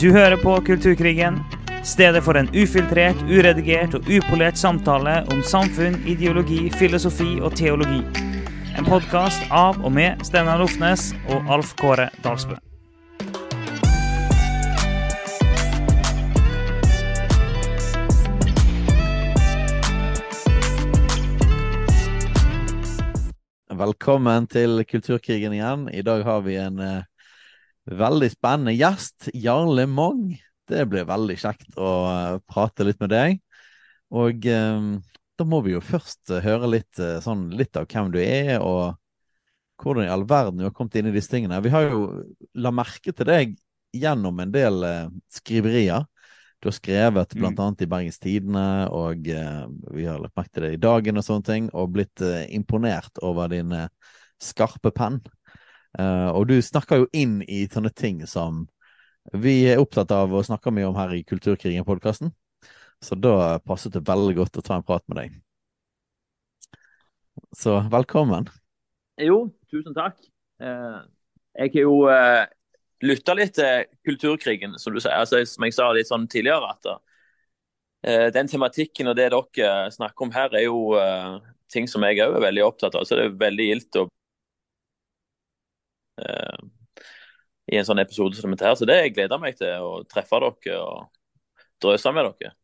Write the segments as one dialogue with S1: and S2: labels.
S1: Du hører på Kulturkrigen, stedet for en ufiltrert, uredigert og upolert samtale om samfunn, ideologi, filosofi og teologi. En podkast av og med Steinar Lofnes og Alf Kåre Dalsbø.
S2: Velkommen til Kulturkrigen igjen. I dag har vi en eh, veldig spennende gjest. Jarle Mong. Det blir veldig kjekt å eh, prate litt med deg. Og eh, da må vi jo først eh, høre litt, eh, sånn, litt av hvem du er, og hvordan i all verden du har kommet inn i disse tingene. Vi har jo la merke til deg gjennom en del eh, skriverier. Du har skrevet
S1: bl.a.
S2: blant annet i Bergens Tidende, og eh, vi har lagt merke til det i Dagen og sånne ting, og blitt eh, imponert over din skarpe penn. Eh, og du snakker jo inn i sånne ting som vi er opptatt av å snakke mye om her i Kulturkrigen-podkasten. Så da passet det veldig godt å ta en prat med deg. Så velkommen.
S3: Jo, tusen takk. Uh, jeg har jo uh, lytta litt til kulturkrigen, som du sier. Altså, som jeg sa litt sånn tidligere, at eh, den tematikken og det dere snakker om her, er jo eh, ting som jeg òg er veldig opptatt av. Så det er veldig gildt å eh, i en sånn episode som dette her. Så det jeg gleder meg til å treffe dere og drøse med dere.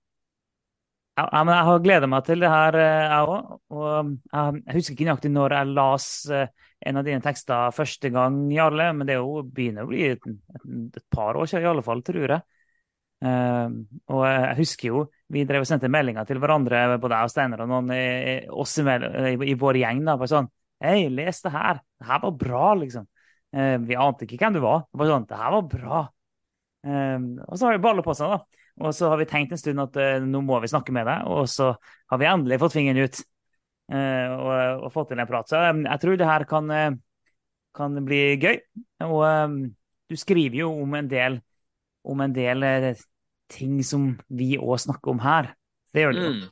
S1: Ja, men jeg har gleda meg til det her, eh, jeg òg. Og jeg, jeg husker ikke nøyaktig når jeg las eh, en av dine tekster første gang, Jarle, men det jo, begynner å bli et, et, par år siden i alle fall, tror jeg. Eh, og jeg husker jo vi drev og sendte meldinger til hverandre, både jeg og Steinar og noen i, i, i vår gjeng. da, bare sånn Hei, les det her. Det her var bra, liksom. Eh, vi ante ikke hvem du var. Det var sånn, det her var bra. Eh, og så har vi ballet på seg, da. Og så har vi tenkt en stund at eh, nå må vi snakke med deg, og så har vi endelig fått fingeren ut eh, og, og fått til en prat. Så eh, jeg tror det her kan, kan bli gøy. Og eh, du skriver jo om en del, om en del ting som vi òg snakker om her. Det gjør du.
S3: Mm.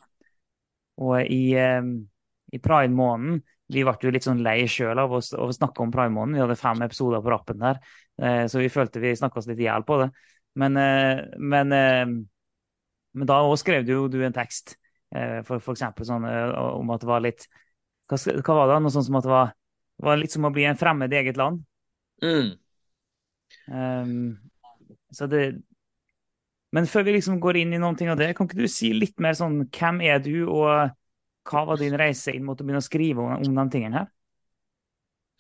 S1: Og i, i pride-måneden Vi ble jo litt sånn lei sjøl av å, å snakke om pride-måneden. Vi hadde fem episoder på rappen der, eh, så vi følte vi snakka oss litt i hjel på det. Men, eh, men, eh, men da òg skrev du jo du en tekst, eh, for, for eksempel sånn om at det var litt hva, hva var det? Noe sånt som at det var, var litt som å bli en fremmed i eget land.
S3: Mm.
S1: Um, så det Men før vi liksom går inn i noen ting av det, kan ikke du si litt mer sånn hvem er du, og hva var din reise inn mot å begynne å skrive om, om de tingene her?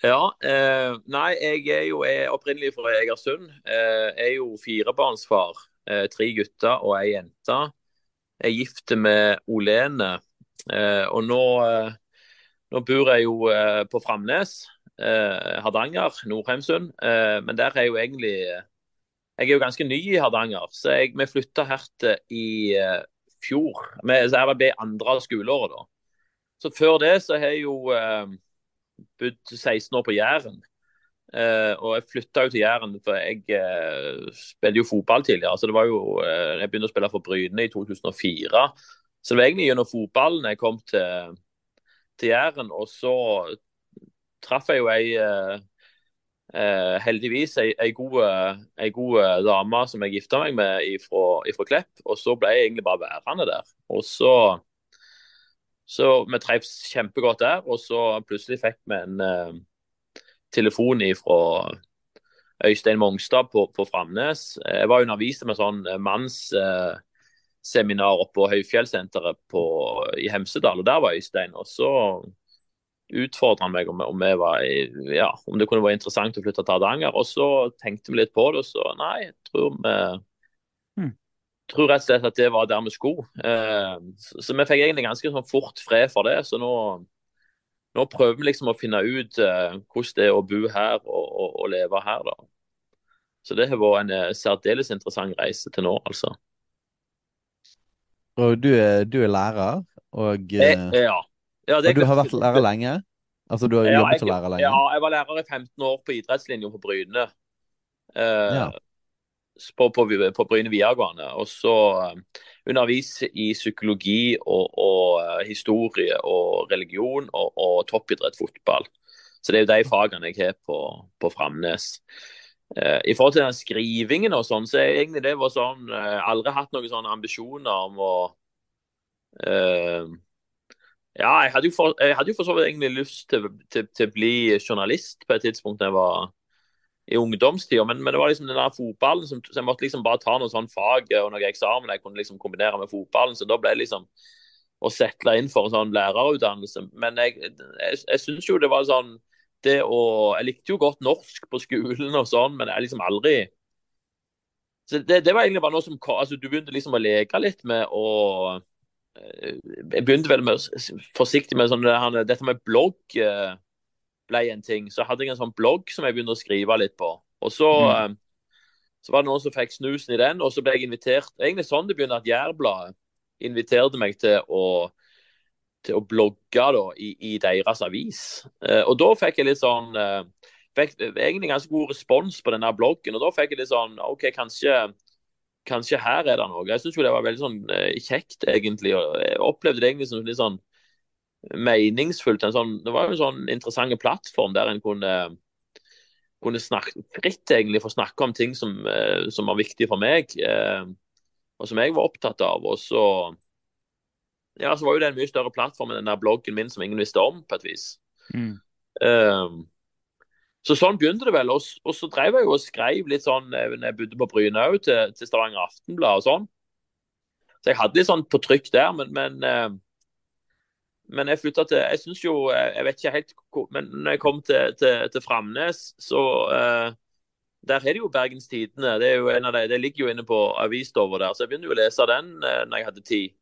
S3: Ja, eh, nei, jeg er jo er opprinnelig fra Egersund. Eh, jeg er jo firebarnsfar. Eh, tre gutter og ei jente. Jeg er gift med Olene. Eh, og nå, eh, nå bor jeg jo eh, på Framnes, Hardanger, Nordheimsund. Men der er jo egentlig Jeg er jo ganske ny i Hardanger, så jeg, vi flytta her til i fjor. Vi, jeg ble andre skoleåret da. Så før det så har jeg jo eh, bodd 16 år på Jæren. Eh, og jeg flytta jo til Jæren, for jeg eh, spilte jo fotball tidligere. så det var jo, eh, Jeg begynte å spille for Bryne i 2004. Så det var egentlig gjennom fotballen jeg kom til, til Jæren. Og så traff jeg jo ei Uh, heldigvis ei, ei, god, dame som jeg gifta meg med ifra, Klepp. Og så ble jeg egentlig bare værende der. Og så så vi trivs kjempegodt der, og så plutselig fikk vi en eh, telefon fra Øystein Mongstad på, på Framnes. Jeg var undervist med sånn mannsseminar eh, oppe på Høyfjellsenteret på, i Hemsedal, og der var Øystein. Og så utfordra han meg om, om, var, ja, om det kunne være interessant å flytte til Hardanger. Og så tenkte vi litt på det, og så nei, jeg tror vi. Tror rett og slett at det var der vi skulle. Eh, så, så vi fikk egentlig ganske sånn fort fred for det. Så nå, nå prøver vi liksom å finne ut eh, hvordan det er å bo her og, og, og leve her, da. Så det har vært en eh, særdeles interessant reise til nå, altså.
S2: Og du er, du er lærer, og,
S3: eh, ja. ja
S2: og du har vært lærer lenge? Altså du har
S3: Ja,
S2: jobbet
S3: jeg-
S2: som lærer lenge?
S3: Ja, jeg var lærer i 15 år på idrettslinja på Bryne. Eh,
S2: Ja.
S3: På, på, på Bryne videregående. Og så eh, undervise i psykologi og, og eh, historie og religion og, og toppidrett fotball. Så det er jo de fagene jeg har på, på Framnes. eh, I forhold til den skrivingen og sånn, så er egentlig det var sånn eh, Aldri hatt noen sånne ambisjoner om å eh, Ja, jeg hadde, jeg hadde jo for så vidt egentlig lyst til, til, til, å bli journalist på et tidspunkt da jeg var i ungdomstida, men, men, det var liksom den der fotballen som, så jeg måtte liksom bare ta noen sånn fag og noen eksamen jeg kunne liksom kombinere med fotballen. Så da ble det liksom å settle inn for en sånn lærerutdannelse. Men jeg, jeg, jeg syns jo det var sånn det å Jeg likte jo godt norsk på skolen og sånn, men jeg liksom aldri så det, det var egentlig bare noe som altså Du begynte liksom å leke litt med å eh, Jeg begynte vel med forsiktig med sånn Dette med blogg eh, ble en ting. Så hadde jeg en sånn blogg som jeg begynte å skrive litt på. Og så, mm. så var det noen som fikk snusen i den, og så ble jeg invitert Egentlig sånn det begynte, at Jærbladet inviterte meg til å til å blogge da, i, i deres avis. Eh, og da fikk jeg litt sånn eh, fikk egentlig ganske god respons på denne bloggen. Og da fikk jeg litt sånn OK, kanskje, kanskje her er det noe. Jeg syns jo det var veldig sånn eh, kjekt, egentlig. og Jeg opplevde det egentlig som litt sånn meningsfullt. Sånn, det var jo en sånn interessant plattform der en kunne kunne snakke fritt egentlig få snakke om ting som, eh, som var viktige for meg, eh, og som jeg var opptatt av. Og så ja, så var jo det en mye større plattform enn den der bloggen min som ingen visste om, på et vis. Mm. Um, så sånn begynte det vel. Og, og, så drev jeg jo og skrev litt sånn når jeg bodde på Bryne òg, til, til, Stavanger Aftenblad og sånn. Så jeg hadde litt sånn på trykk der, men, men, men jeg flytta til Jeg syns jo eh, Jeg vet ikke helt hvor Men når jeg kom til, til, til Framnes, så uh, der har de jo Bergens Tidende. Det, jo de, det ligger jo inne på avisstova der, så jeg begynte jo å lese den uh, når jeg hadde tid.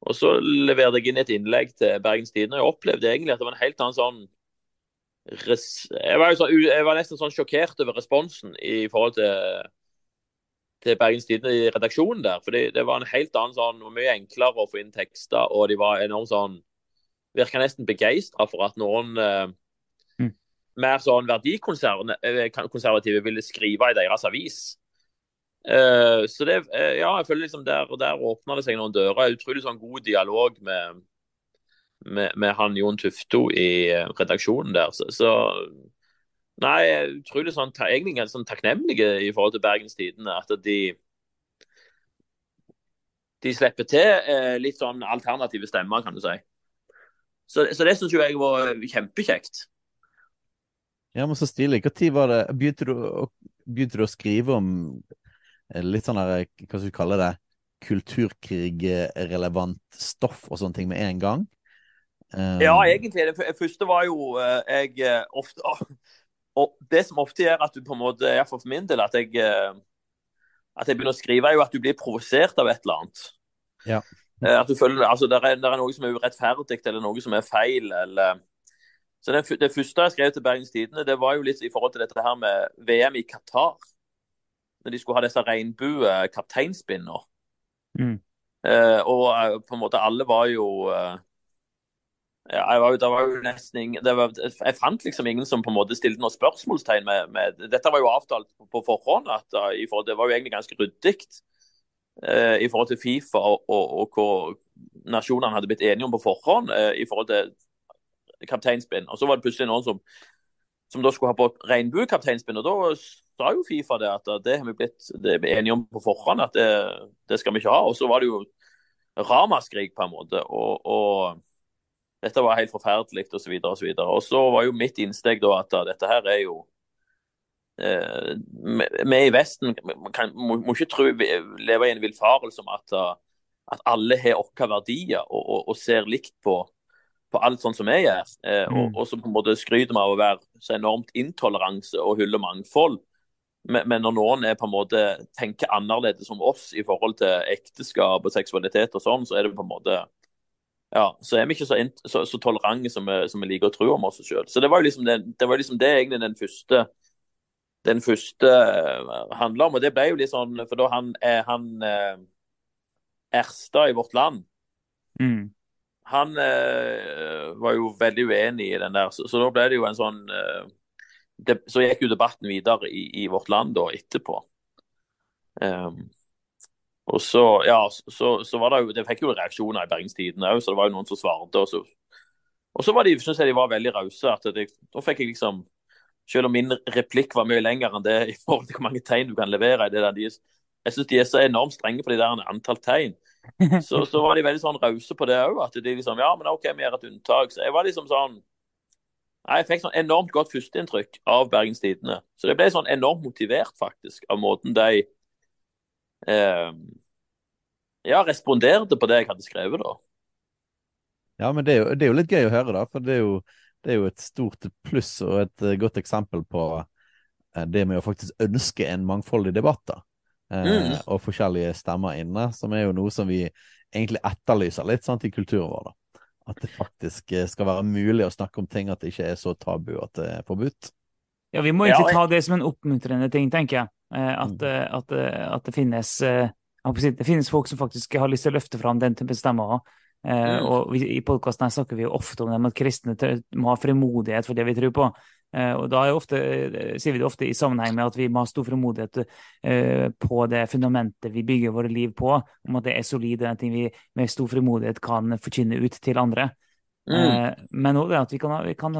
S3: Og så leverte jeg inn et innlegg til Bergens Tidende, jeg opplevde egentlig at det var en helt annen sånn jeg var, så, jeg var, nesten sånn sjokkert over responsen i forhold til, til Bergens Tidende i redaksjonen der. For det var en helt annen sånn, mye enklere å få inn tekster, og de var enormt sånn Virka nesten begeistra for at noen eh, mm. mer sånn verdikonservative ville skrive i deres avis. Eh, så det, eh, ja, jeg føler liksom der, der åpna det seg noen dører. Utrolig sånn god dialog med, med, med han Jon Tufto i uh, redaksjonen der. Så, så nei, utrolig sånn, egentlig sånn takknemlige i forhold til Bergens Tidende. At de de slipper til litt sånn alternative stemmer, kan du si. Så, så det syns jo jeg var kjempekjekt.
S2: Ja, men så stilig. Når var det begynte du, begynte du å skrive om Eh, litt sånn eh, hva skal vi kalle det, kulturkrigrelevant stoff og sånne ting med en gang?
S3: Um... Ja, egentlig. Det første var jo jeg ofte Og det som ofte gjør at du på en måte, iallfall for min del, at jeg, at jeg begynner å skrive, er jo at du blir provosert av et eller annet.
S2: Ja.
S3: At du føler, altså det er, er noe som er urettferdig, eller noe som er feil. eller så det, det første jeg skrev til Bergens Tidende, det var jo litt i forhold til dette her med VM i Qatar når de skulle ha disse regnbue-kapteinspinner. Mm. Eh, og uh, på en måte alle var jo uh, ja, jeg var, det var jo nesten ingen var, Jeg fant liksom ingen som på en måte stilte noen spørsmålstegn med, med Dette var jo avtalt på, på forhånd. at forhold, Det var jo egentlig ganske ryddig i forhold til Fifa og, og, og hva nasjonene hadde blitt enige om på forhånd i forhold til kapteinspinn. Og så var det plutselig noen som, som da skulle ha på regnbuekapteinspinn. Og da sa jo Fifa det at det har vi blitt enige om på forhånd at det, det, skal vi ikke ha. Og så var det jo ramaskrik på en måte. Og, og dette var helt forferdelig osv. Og, så og, så var jo mitt innsteg da at dette her er jo eh, Vi i Vesten kan, må, må, ikke tro, leve i en villfarelse om at, at alle har våre verdier og, og, og, ser likt på, på alt sånn som vi gjør. Eh, mm. og, og, som på en måte skryter vi av å være så enormt intoleranse og hylle mangfold. Men, når noen er på en måte tenker annerledes om oss i forhold til ekteskap og seksualitet og sånn, så er det på en måte ja, så er vi ikke så, så, så tolerante som, som, vi liker å tro om oss sjøl. Så det var jo liksom det, det, var liksom det egentlig den første den første handler handla om. Og det ble jo litt sånn For da han, er han uh, Erstad i Vårt Land mm. Han var jo veldig uenig i den der, så, så da ble det jo en sånn det, så gikk jo debatten videre i, i vårt land da etterpå. Um, og så, ja, så, så, var det jo Det fikk jo reaksjoner i Bergens Tidende òg, så det var jo noen som svarte. Og så, og så var de, synes jeg de var veldig rause. at det, Da fikk jeg liksom Selv om min replikk var mye lenger enn det i forhold til hvor mange tegn du kan levere. i det der. De, jeg syns de er så enormt strenge på de der antall tegn. Så, så var de veldig sånn rause på det òg. At de liksom Ja, men OK, vi gjør et unntak. Så jeg var liksom sånn Jeg fikk sånn enormt godt førsteinntrykk av Bergens Tidende. Så det ble sånn enormt motivert, faktisk, av måten de eh, ja, responderte på det jeg hadde skrevet, da.
S2: Ja, men det er, jo, det er, jo, litt gøy å høre, da. For det er jo, det er jo et stort pluss og et uh, godt eksempel på uh, det med å faktisk ønske en mangfoldig debatt. da. Uh, mm. Og forskjellige stemmer inne, som er jo noe som vi egentlig etterlyser litt sant, i kulturen vår. da. At det faktisk skal være mulig å snakke om ting, at det ikke er så tabu at det er forbudt.
S1: Ja, vi må egentlig ta det som en oppmuntrende ting, tenker jeg. At, mm. at, at det finnes det finnes folk som faktisk har lyst til å løfte fram den type stemmer òg. Mm. og vi, I podkasten snakker vi jo ofte om at kristne må ha frimodighet for det vi tror på. Uh, og da ofte, uh, sier vi det ofte i sammenheng med at vi må ha stor frimodighet uh, på det fundamentet vi bygger våre liv på, om at det er solid en ting vi med stor frimodighet kan forkynne ut til andre. Mm. men òg det at vi kan vi kan,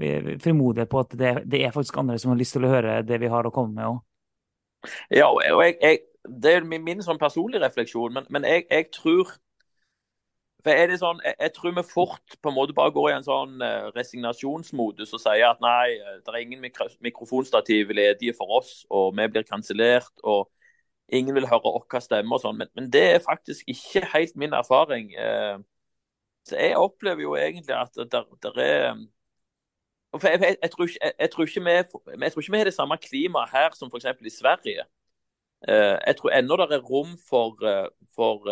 S1: vi, frimodighet på at det, det, er faktisk andre som har lyst til å høre det vi har å komme med òg.
S3: Ja, og jeg, jeg, det er min, min sånn personlige refleksjon, men, men jeg, jeg tror for er det sånn, jeg, jeg, tror vi fort på en måte bare går i en sånn uh, resignasjonsmodus og sier at nei, eh, det er ingen mikro mikrofonstativ ledige for oss, og vi blir kansellert, og ingen vil høre vår stemme og sånn. Men, men, det er faktisk ikke helt min erfaring. Uh, så jeg opplever jo egentlig at det er for jeg, jeg, jeg, tror ikke, jeg, tror ikke vi, jeg tror ikke vi har det samme klimaet her som f.eks. i Sverige. Jeg tror ennå det er rom for, for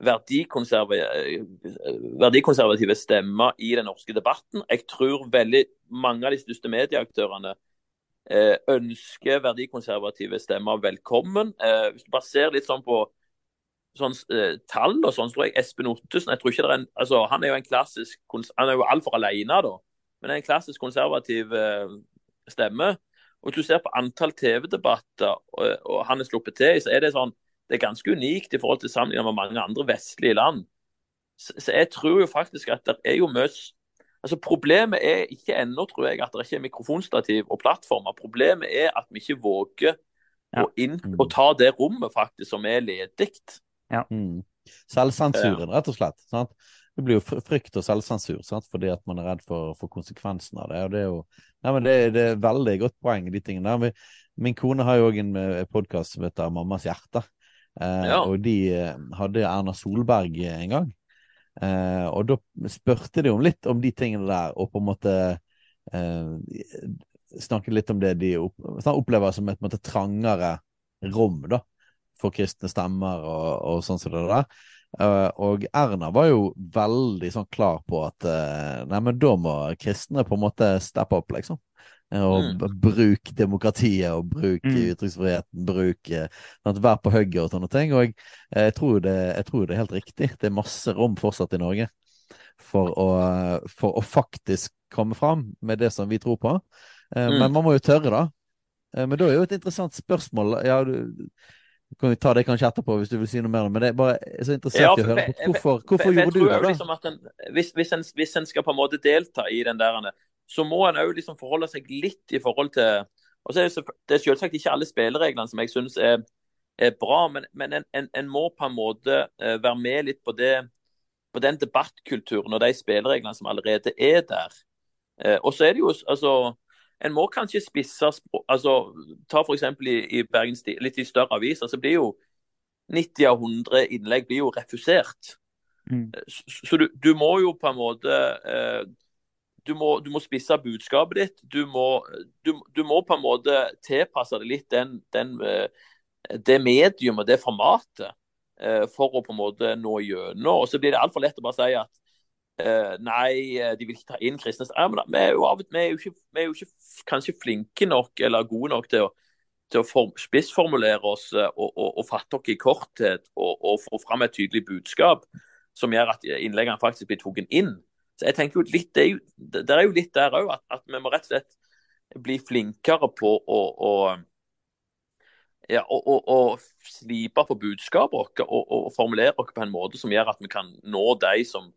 S3: verdikonservative stemmer i den norske debatten. Jeg tror veldig mange av de største medieaktørene eh, ønsker verdikonservative stemmer velkommen. Eh, hvis du bare ser litt sånn på sånn, eh, tall og sånn, så tror jeg Espen Ottesen jeg tror ikke det er en, altså, Han er jo en klassisk Han er jo altfor alene, da. Men en klassisk konservativ stemme. Og hvis du ser på antall TV-debatter og, og han er sluppet til så er det sånn det er ganske unikt i forhold til sammenlignet med mange andre vestlige land. Så, så, jeg tror jo faktisk at det er jo mye altså Problemet er ikke ennå, tror jeg, at det ikke er mikrofonstativ og plattformer. Problemet er at vi ikke våger ja. å, inn, mm. å, ta det rommet faktisk som er ledig.
S2: Ja. Mm. Selvsensuren, rett og slett. Sant? Det blir jo frykt og selvsensur sant? fordi at man er redd for, for konsekvensen av det. og Det er jo nei, men det, det er veldig godt poeng, de tingene der. Min kone har jo òg en eh, podkast som heter Mammas hjerte. Eh, ja. Og de eh, hadde Erna Solberg en gang. Eh, og da spurte de om litt om de tingene der, og på en måte snakket litt om det de opplever som et måte, trangere rom da, for kristne stemmer og, og sånn som det der. Uh, og Erna var jo veldig sånn klar på at uh, nei, men da må kristne på en måte steppe opp, liksom. Og mm. bruk demokratiet og bruk mm. ytringsfriheten. Bruk sånn, Vær på hugget og sånne ting. Og jeg, jeg, tror det, jeg, tror det, er helt riktig. Det er masse rom fortsatt i Norge for å, for å faktisk komme fram med det som vi tror på. Eh, mm. Men man må jo tørre, da. Eh, men da er jo et interessant spørsmål ja, du, kan vi ta det kanskje etterpå hvis du vil si noe mer, men det er bare så interessant ja, for, å høre på. Hvorfor, hvorfor gjorde du det? da?
S3: Liksom en, hvis, hvis, en, hvis, en, skal på en måte delta i den der så må en òg liksom forholde seg litt i forhold til og så er Det, det er selvsagt ikke alle spillereglene som jeg syns er, er, bra, men, men en, en, en, må på en måte uh, være med litt på, det, på den debattkulturen og de spillereglene som allerede er der. Uh, og så er det jo altså en må kanskje spisse altså, Ta f.eks. i, i Bergens litt i større aviser, så blir jo 90 av 100 innlegg blir jo refusert. Mm. Så, så du, du, må jo på en måte uh, du må, du må, spisse budskapet ditt. Du må, du, du må, på en måte tilpasse det litt den, den, eh, det medium og det formatet eh, for å på en måte nå gjennom. Og så blir det altfor lett å bare si at uh, nei, de vil ikke ta inn kristne. Ja, men vi er jo, vi er jo, ikke, vi er jo ikke, kanskje flinke nok eller gode nok til å, til å form, spissformulere oss og, og, og, fatte oss i korthet og, og få fram et tydelig budskap som gjør at innleggene faktisk blir tatt inn. Så jeg tenker jo litt, Det er jo, det er jo litt der òg at, at, vi må rett og slett bli flinkere på å, å ja, og, og, og, slipe på budskapet vårt og, og, formulere oss på en måte som gjør at vi kan nå de som,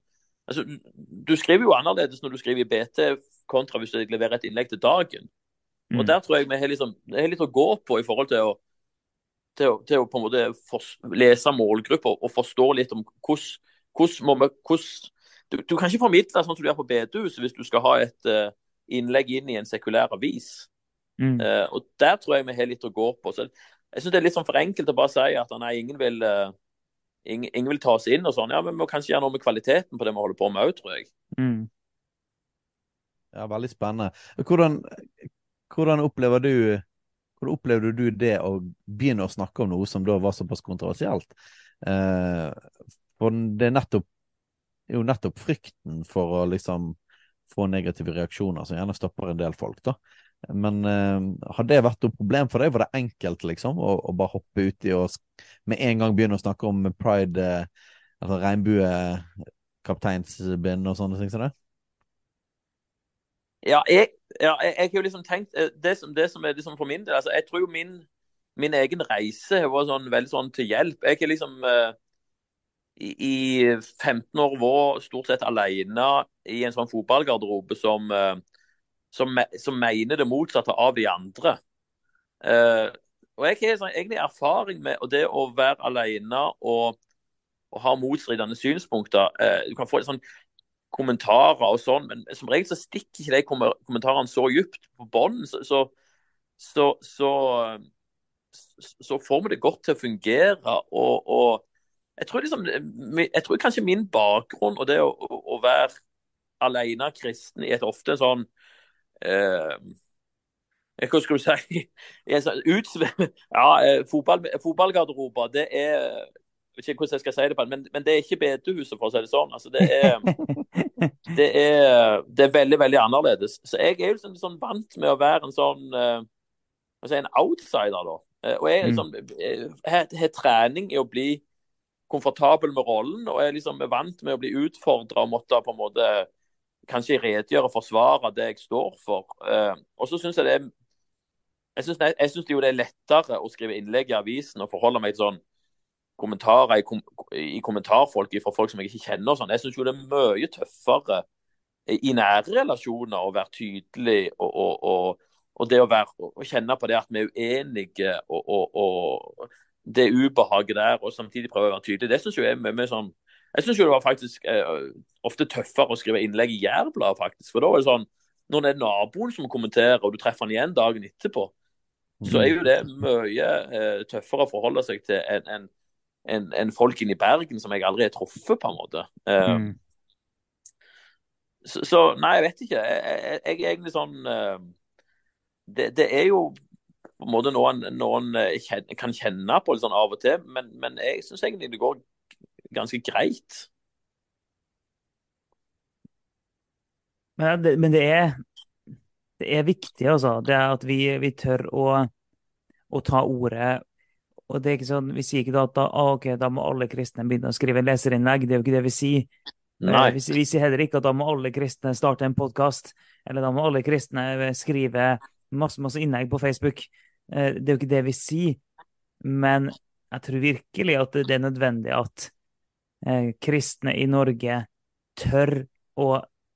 S3: altså, Du skriver jo annerledes når du skriver i BT kontra hvis du leverer et innlegg til dagen. Og
S1: Mm.
S3: Der tror jeg vi har, liksom, litt å gå på i forhold til å, til å, til å på en måte for, lese målgrupper og forstå litt om hvordan, hvordan må vi hvordan, du, du, kan ikke formidle sånn som du gjør på bedehuset hvis du skal ha et uh, innlegg inn i en sekulær avis.
S1: Mm.
S3: Uh, og Der tror jeg vi har litt å gå på. Så jeg synes Det er litt sånn for enkelt å bare si at nei, ingen vil, uh, ingen, ingen, vil ta oss inn. og sånn. Ja, Men vi må kanskje gjøre noe med kvaliteten på det vi holder på med òg, tror jeg.
S1: Mm.
S2: Ja, veldig spennende. Hvordan, hvordan, opplever du hvordan opplevde du det å begynne å snakke om noe som da var såpass kontroversielt? Eh, for det er nettopp jo nettopp frykten for å liksom få negative reaksjoner som gjerne stopper en del folk, da. Men eh, har det vært noe problem for deg? Var det enkelt liksom å, å bare hoppe uti og med en gang begynne å snakke om pride, eh, altså regnbuekapteinsbind og sånne ting som det?
S3: Ja, jeg, ja, jeg, jeg har jo liksom tenkt Det som, det som er liksom for min del altså Jeg tror jo min, min egen reise har vært sånn, veldig sånn til hjelp. Jeg har liksom uh, i, i, 15 år var stort sett alene i en sånn fotballgarderobe som, uh, som, som, mener det motsatte av de andre. Uh, og Jeg har sånn, egentlig erfaring med det å være alene og, og ha motstridende synspunkter. du kan få sånn kommentarer og sånn, men som regel så stikker ikke de kommentarene så dypt på bånd. Så, så, så, så, får vi det godt til å fungere. Og, og jeg, tror liksom, jeg tror kanskje min bakgrunn og det å, å være alene kristen i et ofte sånn eh, Hva skal du si? Sånn, ja, fotball, fotballgarderober, det er jeg vet ikke hvordan jeg skal si det på, men, men det er ikke bedehuset, for å si det sånn. Altså, det, er, det, er, det, er, veldig veldig annerledes. Så jeg er jo liksom, sånn vant med å være en sånn si en outsider, da. Uh, og jeg liksom, har trening i å bli komfortabel med rollen, og jeg liksom er vant med å bli utfordra og måtte på en måte kanskje redegjøre og forsvare det jeg står for. Eh, og så syns jeg det er jeg syns, jeg syns jo det er lettere å skrive innlegg i avisen og forholde meg til sånn kommentarer i, kom i, kommentarfolk fra folk som jeg ikke kjenner. og sånn. Jeg syns jo det er mye tøffere i nære relasjoner å være tydelig og, og, og, og det å, være, å, kjenne på det at vi er uenige og, det ubehaget der, og samtidig prøve å være tydelig. Det syns jeg er mye sånn Jeg syns det var faktisk eh, ofte tøffere å skrive innlegg i Jærbladet, faktisk. For da er det sånn når det er naboen som kommenterer, og du treffer han igjen dagen etterpå, så er jo det mye eh, tøffere å forholde seg til enn en, en, en folk inne i Bergen som jeg aldri har truffet, på en måte. Eh, mm. så, så, nei, jeg vet ikke. Jeg, jeg, jeg er egentlig sånn uh, det, det, er jo på en måte noen, noen kjenner, kan kjenne på litt sånn av og til, men, men jeg syns egentlig det går ganske greit.
S1: Men det, men det er, det er viktig, altså. Det er at vi, vi tør å, å ta ordet og det er ikke sånn, Vi sier ikke da at da, ah, okay, da må alle kristne begynne å skrive leserinnlegg. Det er jo ikke det vi sier.
S3: Nei.
S1: Vi, vi sier heller ikke at da må alle kristne starte en podkast, eller da må alle kristne skrive masse, masse innlegg på Facebook. Det er jo ikke det vi sier. Men jeg tror virkelig at det er nødvendig at eh, kristne i Norge tør å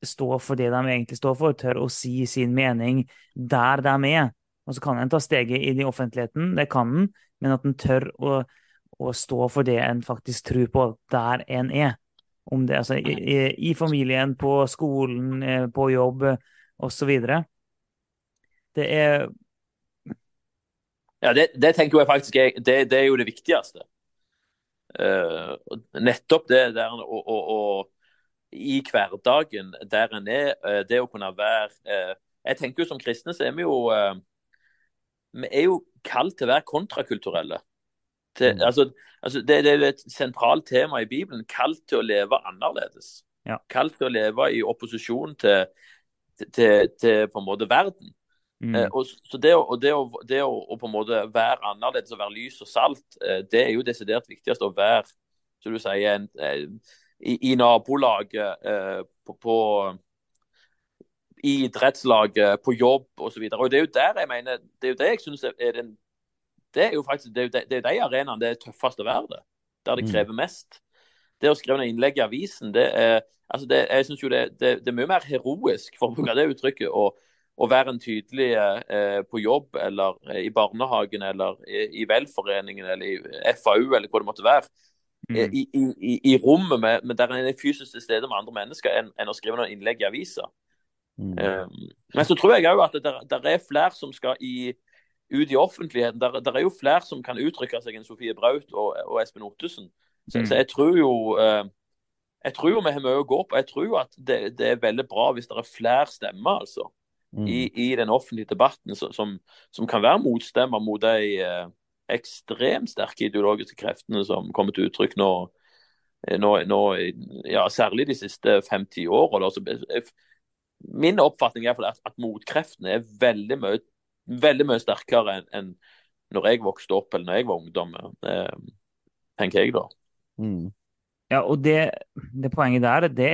S1: stå for det de egentlig står for, tør å si sin mening der de er. Og så kan en ta steget inn i offentligheten, det kan en, men at en tør å, å, stå for det en faktisk tror på der en er. Om det altså i, i familien, på skolen, eh, på jobb osv. Det er
S3: Ja, det, det, tenker jeg faktisk er, det, det, er jo det viktigste. Uh, nettopp det der å, å, å i hverdagen der en er, uh, det å kunne være uh, Jeg tenker jo som kristne så er vi jo vi er jo kalt til å være kontrakulturelle. Til, mm. altså, altså det, det, er et sentralt tema i Bibelen. Kalt til å leve annerledes.
S1: Ja.
S3: Kalt til å leve i opposisjon til, til, til på en måte verden. Mm. Eh, og, så det, å, det, å, det å, å, på en måte være annerledes og være lys og salt, eh, det er jo desidert viktigst å være som du sier, en, eh, i, i, nabolaget eh, på, på i idrettslaget, på jobb osv. Det er jo der jeg mener, det er jo det jeg syns er den Det er jo faktisk det er jo de, det er de arenaene det er tøffest å være det. Der det mm. krever mest. det å skrive ned innlegg i avisen, det er, altså det, jeg synes jo det, det, det, er mye mer heroisk, for å bruke det uttrykket, å, å være en tydelig eh, på jobb eller eh, i barnehagen eller i, i velforeningen eller i FAU eller hva det måtte være. Mm. I, i, i, rommet med, med der en er fysisk til stede med andre mennesker, enn, enn å skrive noen innlegg i avisa. Mm. Um, men så tror jeg òg at det der, er flere som skal i, ut i offentligheten. Der, der, er jo flere som kan uttrykke seg enn Sofie Braut og, og Espen Ottesen. Så, mm. så, jeg tror jo uh, jeg tror jo vi har mye å gå på. Jeg tror jo at det, det, er veldig bra hvis det er flere stemmer altså, mm. i, i, den offentlige debatten som, som, kan være motstemmer mot de eh, ekstremt sterke ideologiske kreftene som kommer til uttrykk nå, nå, nå ja, særlig de siste fem-ti årene. Altså, min oppfatning er at, at motkreftene er veldig mye, veldig mye sterkere enn en når jeg vokste opp eller når jeg var ungdom, eh, tenker jeg da.
S1: Mm. Ja, og det, det, poenget der, det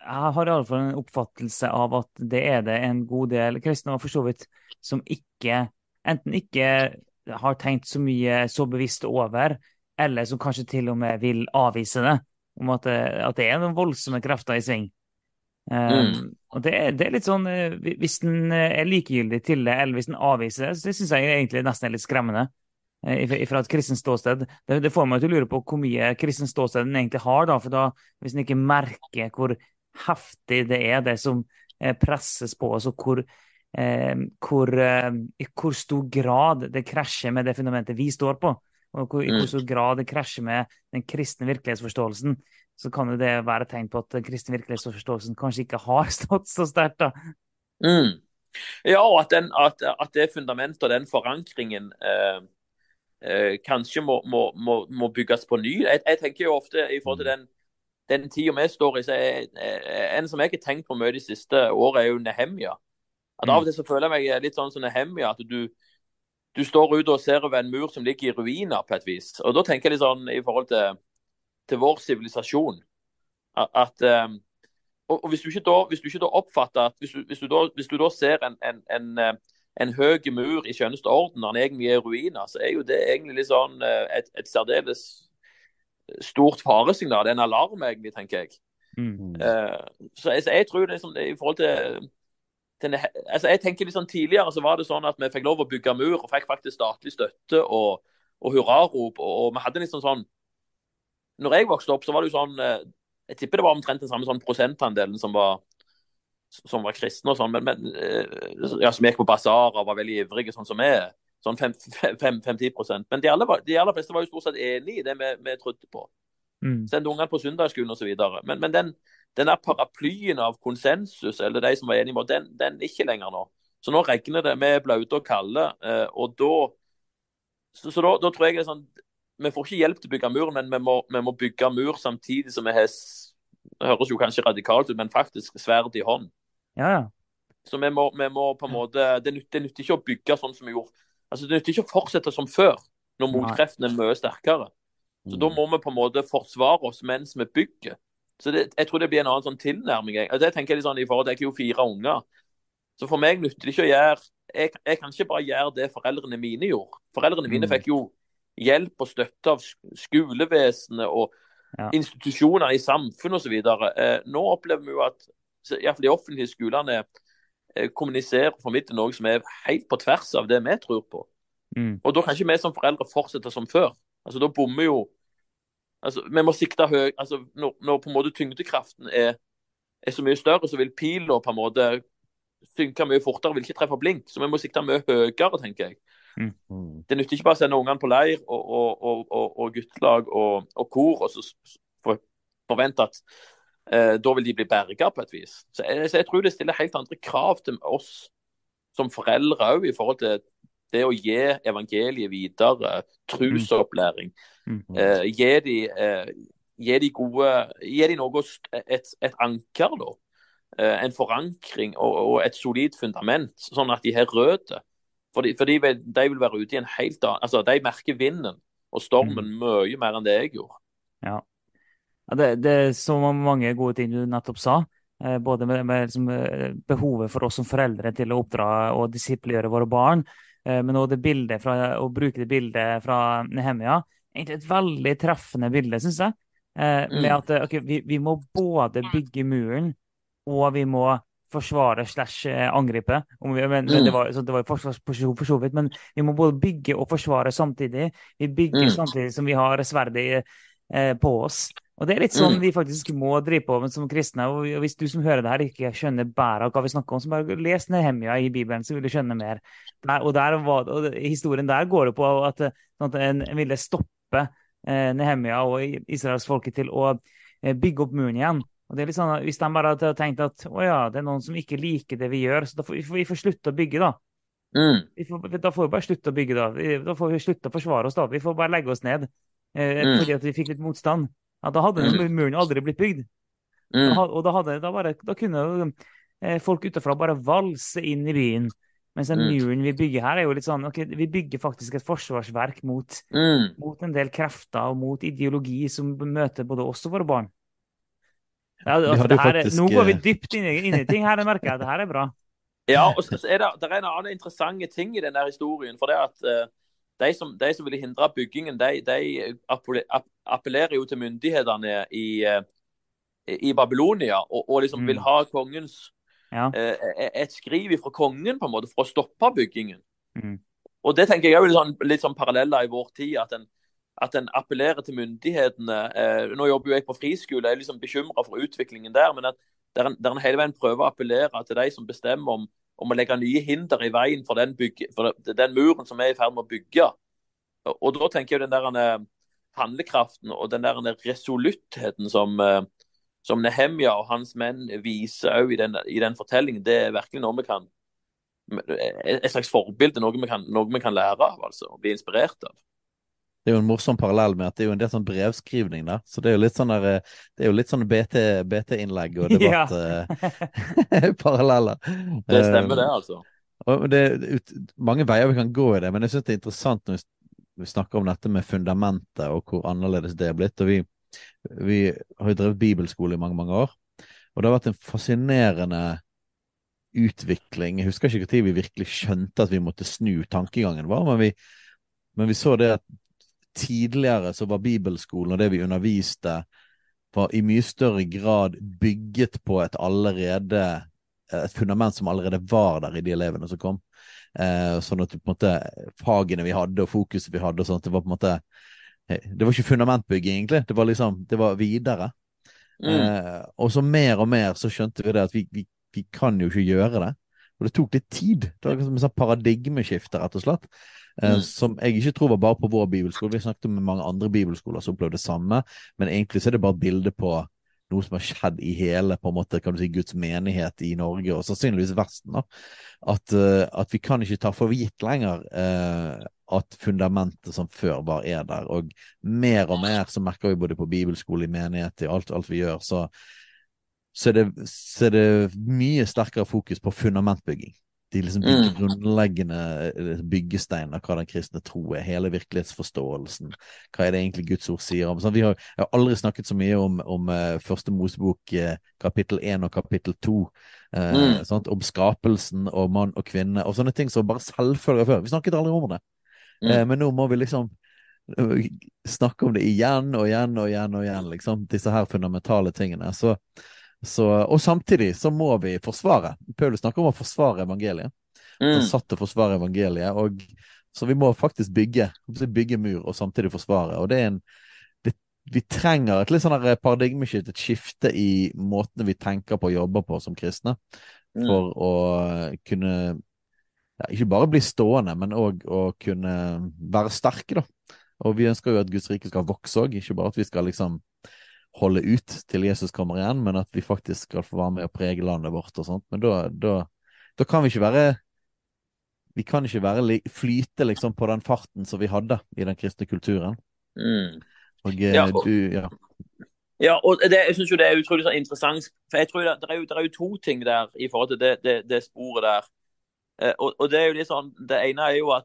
S1: Jeg har iallfall en oppfattelse av at det er det en god del kristne og for så vidt som ikke enten ikke har tenkt så mye så bevisst over, eller som kanskje til og med vil avvise det. Om at det, at det er noen voldsomme krefter i sving. Um, mm. og det, det, er litt sånn eh, Hvis den eh, er likegyldig til det, eller hvis den avviser det, så syns jeg egentlig nesten er litt skremmende. Eh, fra et kristent ståsted. Det, det, får meg til å lure på hvor mye kristent ståsted den egentlig har. da, for da, Hvis den ikke merker hvor heftig det er, det som presses på oss, og hvor eh, hvor, eh, i hvor stor grad det krasjer med det fundamentet vi står på, og hvor, i hvor mm. stor grad det krasjer med den kristne virkelighetsforståelsen, så kan jo det være et tegn på at den kristne virkelighetsforståelsen kanskje ikke har stått så sterkt. da.
S3: Mm. Ja, og at, den, at, at, det fundamentet og den forankringen eh, eh, kanskje må, må, må, må, bygges på ny. Jeg, jeg, tenker jo ofte i forhold til den, den tida vi står i, så er, En som jeg har tenkt på mye de siste årene, er jo Nehemja. At Av og til så føler jeg meg litt sånn som Nehemia, at du, du står ute og ser over en mur som ligger i ruiner på et vis. Og Da tenker jeg litt sånn i forhold til, til vår sivilisasjon at, um, og, hvis, du ikke da, hvis du ikke da oppfatter at hvis du, hvis du, da, hvis du da, ser en, en, en, eh, en høy mur i skjønneste orden når den egentlig er ruiner, så er jo det egentlig litt sånn eh, et, et særdeles stort faresignal. Det er en alarm, egentlig, tenker jeg. Mm. Uh, så, jeg, jeg tror det sånn, i forhold til til, altså jeg tenker sånn Tidligere så var det sånn at vi fikk lov å bygge mur og fikk faktisk statlig støtte og, og hurrarop. Og, og, vi hadde liksom sånn Når jeg vokste opp, så var det jo sånn eh, Jeg tipper det var omtrent den samme sånn prosentandelen som var, som var kristne og sånn, men, men, eh, ja, som gikk på basarer og var veldig ivrige, sånn som vi er. Sånn 5-10% Men de aller, de aller, fleste var jo stort sett enig i det vi, vi trodde på. Mm. Sendte ungene på søndagsskolen osv. Men, men den, den der paraplyen av konsensus, eller de som var enige med den, den er ikke lenger nå. Så nå regner det med blaute og kalde. Eh, og da Så, så da, da, tror jeg det er sånn Vi får ikke hjelp til å bygge mur, men vi må, vi må bygge mur samtidig som vi har Det høres jo kanskje radikalt ut, men faktisk sverd i hånd.
S1: Ja, ja.
S3: Så vi må, vi må, på en måte Det nytter, det nytter ikke å bygge sånn som vi gjorde. Altså, Det nytter ikke å fortsette som før, når motkreftene er mye sterkere. Så Da mm. må vi på en måte forsvare oss mens vi bygger. Så det, Jeg tror det blir en annen sånn tilnærming. Jeg, det tenker jeg litt sånn i forhold til Jeg har jo fire unger. Så for meg nytter det ikke å gjøre jeg, jeg, kan ikke bare gjøre det foreldrene mine gjorde. Foreldrene mine mm. fikk jo hjelp og støtte av skolevesenet og ja. institusjoner i samfunnet osv. Eh, nå opplever vi jo at iallfall de offentlige skolene eh, kommuniserer og formidle noe som er helt på tvers av det vi tror på. Mm. Og Da kan ikke vi som foreldre fortsette som før. Altså Da bommer jo altså, Vi må sikte høy altså, når, når, på en måte tyngdekraften er, er, så mye større, så vil pila på en måte synke mye fortere, vil ikke treffe blink. Så vi må sikte mye høyere, tenker jeg. Mm. Det nytter ikke bare å sende ungene på leir og, og, og, og guttelag og, kor, og så forvente at da vil de bli berga på et vis. Så jeg, så jeg, tror det stiller helt andre krav til oss som foreldre òg, i forhold til det å gi evangeliet videre, trusopplæring. Mm. Uh, gi, de, eh, gi de gode Gi de noe, et, et anker, da. Eh, en forankring og, og, et solid fundament, sånn at de har røtter. For, de, for de, vil, de, vil, være ute i en helt annen Altså, de merker vinden og stormen mm. mye mer enn det jeg gjorde.
S1: Ja. Ja det, det, er så mange gode ting du nettopp sa. Både med, med liksom, behovet for oss som foreldre til å oppdra og disippelgjøre våre barn, Eh, men også det bildet fra, å bruke det bildet fra Nehemia Egentlig et veldig treffende bilde, syns jeg. Eh, med
S3: Mm.
S1: at okay, vi, vi må både bygge muren, og vi må forsvare slash eh, angripe. Vi, men, men det
S3: Mm.
S1: var, så det var jo forsvarsposisjon for så vidt, men vi må både bygge og forsvare samtidig. Vi bygger
S3: Mm.
S1: samtidig som vi har sverdet eh, på oss. Og det er litt sånn
S3: Mm.
S1: vi faktisk må drive på med som kristne. Og hvis du som hører det her ikke skjønner bæret av hva vi snakker om, så bare les Nehemia i Bibelen, så vil du skjønne mer. Der, og, der og historien der går det på at, sånn at en, ville stoppe eh, Nehemia og israelsfolket til å eh, bygge opp muren igjen. Og det er litt sånn, at Hvis de bare hadde tenkt at å ja, det er noen som ikke liker det vi gjør, så da får vi, får, vi får slutte å bygge, da.
S3: Mm.
S1: Vi får, da får vi bare slutte å bygge, da. Vi, da får vi slutte å forsvare oss, da. Vi får bare legge oss ned eh,
S3: Mm.
S1: fordi at vi fikk litt motstand. Ja, da hadde den muren aldri blitt bygd.
S3: Mm.
S1: Da, og da, hadde, da, bare, da kunne eh, folk utenfra bare valse inn i byen. Mens den
S3: Mm.
S1: muren vi bygger her, er jo litt sånn ok, Vi bygger faktisk et forsvarsverk mot,
S3: Mm.
S1: mot en del krefter og mot ideologi som møter både oss og våre barn. Ja, altså, det her, er-
S2: faktisk,
S1: nå går vi
S2: eh,
S1: dypt inn i, inn i ting her, jeg merker jeg. Det her er bra.
S3: Ja, og så så er det, det er en annen interessante ting i denne historien. for det at eh, De som, de som ville hindre byggingen, de, de appellerer jo til myndighetene i, eh, i Babylonia og, og liksom
S1: Mm.
S3: vil ha kongens
S1: Ja.
S3: eh, et skriv fra kongen på en måte for å stoppe byggingen.
S1: Mm.
S3: Og Det tenker jeg er litt sånn, litt sånn paralleller i vår tid. At en, at en appellerer til myndighetene. Eh, nå jobber jo jeg på friskole, jeg er liksom bekymra for utviklingen der. Men at der en, der en hele veien prøver å appellere til de som bestemmer om, om å legge nye hinder i veien for den, bygge, for den muren som er i ferd med å bygge. Og, da tenker jeg den der eh, handlekraften og den der resoluttheten som, eh, som Nehemja og hans menn viser òg i, i den fortellingen, det er virkelig noe vi kan Et slags forbilde, noe vi kan, noe vi kan lære av, altså. Og bli inspirert av.
S2: Det er jo en morsom parallell med at det er jo en del sånn brevskrivning der. Så det er jo litt sånn der, eh, det er jo litt sånn BT BT-innlegg og
S1: Ja.
S2: debatt eh.
S3: Det stemmer, det,
S2: Eh,
S3: altså.
S2: Og det er ut, mange veier vi kan gå i det, men jeg syns det er interessant når vi snakker om dette med fundamentet og hvor annerledes det er blitt. Og vi, vi har jo drevet bibelskole i mange, mange år, og det har vært en fascinerende utvikling. Jeg husker ikke når vi virkelig skjønte at vi måtte snu tankegangen vår, men vi, men vi så det at tidligere så var bibelskolen og det vi underviste, var i mye større grad bygget på et allerede et fundament som allerede var der i de elevene som kom. Eh, sånn at på en måte fagene vi hadde og fokuset vi hadde og sånt, det var på en måte eh, Det var ikke fundamentbygging, egentlig. Det var liksom, det var videre.
S3: Mm.
S2: Eh, og så mer og mer så skjønte vi det at vi, vi, vi kan jo ikke gjøre det. Og det tok litt tid. Det var liksom et sånn paradigmeskifte, rett og slett. Eh,
S3: Mm.
S2: Som jeg ikke tror var bare på vår bibelskole. Vi snakket med mange andre bibelskoler som opplevde det samme, men egentlig så er det bare et bilde på noe som har skjedd i hele på en måte, kan du si, Guds menighet i Norge, og sannsynligvis Vesten. da, At, eh, at vi kan ikke ta for gitt lenger eh, at fundamentet som før var, er der. Og mer og mer så merker vi både på bibelskole, i menighet, i alt, alt vi gjør, så, så, er det, så er det mye sterkere fokus på fundamentbygging. De, liksom,
S3: Mm.
S2: grunnleggende eh, byggesteiner av hva den kristne tro er, hele virkelighetsforståelsen. Hva er det egentlig Guds ord sier om? Sånn, vi har, jeg har aldri snakket så mye om, om uh, første Mosebok uh, kapittel 1 og kapittel 2. Uh,
S3: Mm.
S2: sant? Om skapelsen og mann og kvinne og sånne ting som bare selvfølger før. Vi snakket aldri om det.
S3: Mm.
S2: Men nå må vi liksom snakke om det igjen og igjen og igjen og igjen, liksom. Disse her fundamentale tingene. Så, så, og samtidig så må vi forsvare. Paulus snakker om å forsvare evangeliet.
S3: Mm.
S2: Han satt og forsvare evangeliet. Og, så vi må faktisk bygge, bygge mur og samtidig forsvare. Og det er en det, Vi trenger et litt sånn her paradigmeskifte, et skifte i måten vi tenker på og jobber på som kristne,
S3: Mm.
S2: for å kunne ja, ikke bare bli stående, men òg å kunne være sterke, da. Og vi ønsker jo at Guds rike skal vokse òg, ikke bare at vi skal liksom holde ut til Jesus kommer igjen, men at vi faktisk skal få være med og prege landet vårt og sånt. Men da, da, da kan vi ikke være Vi kan ikke være flyte liksom på den farten som vi hadde i den kristne kulturen.
S3: Mm.
S2: Og eh,
S3: Ja, og-
S2: du Ja.
S3: Ja, og det, jeg synes jo det er utrolig sånn interessant. For jeg tror det, det, er jo, det er jo to ting der i forhold til det, det, det sporet der. Eh, og, og det er jo litt sånn, det ene er jo at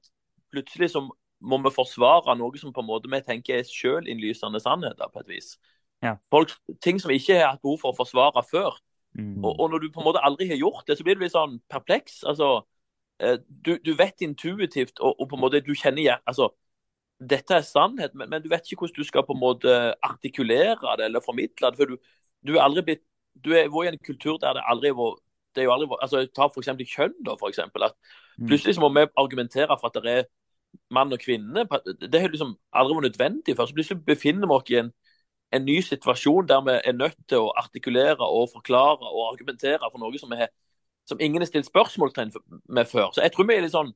S3: plutselig så må vi forsvare noe som på en måte vi tenker er sjølinnlysende sannheter, på et vis.
S1: Ja.
S3: Folk, ting som ikke har hatt behov for å forsvare før.
S1: Mm.
S3: Og, og når du på en måte aldri har gjort det, så blir du litt sånn perpleks. Altså, eh, du, du vet intuitivt, og, og på en måte du kjenner altså, dette er sannhet, men, men, du vet ikke hvordan du skal på en måte artikulere det eller formidle det. for du, du er aldri blitt du er i en kultur der det aldri var det er jo aldri, altså Ta f.eks. kjønn. da, for eksempel, at mm. Plutselig så må vi argumentere for at det er mann og kvinne. Det har liksom aldri vært nødvendig før. Så plutselig befinner vi oss i en, en, ny situasjon der vi er nødt til å artikulere og forklare og argumentere for noe som, er, som ingen har stilt spørsmålstegn med før. Så jeg tror vi er litt sånn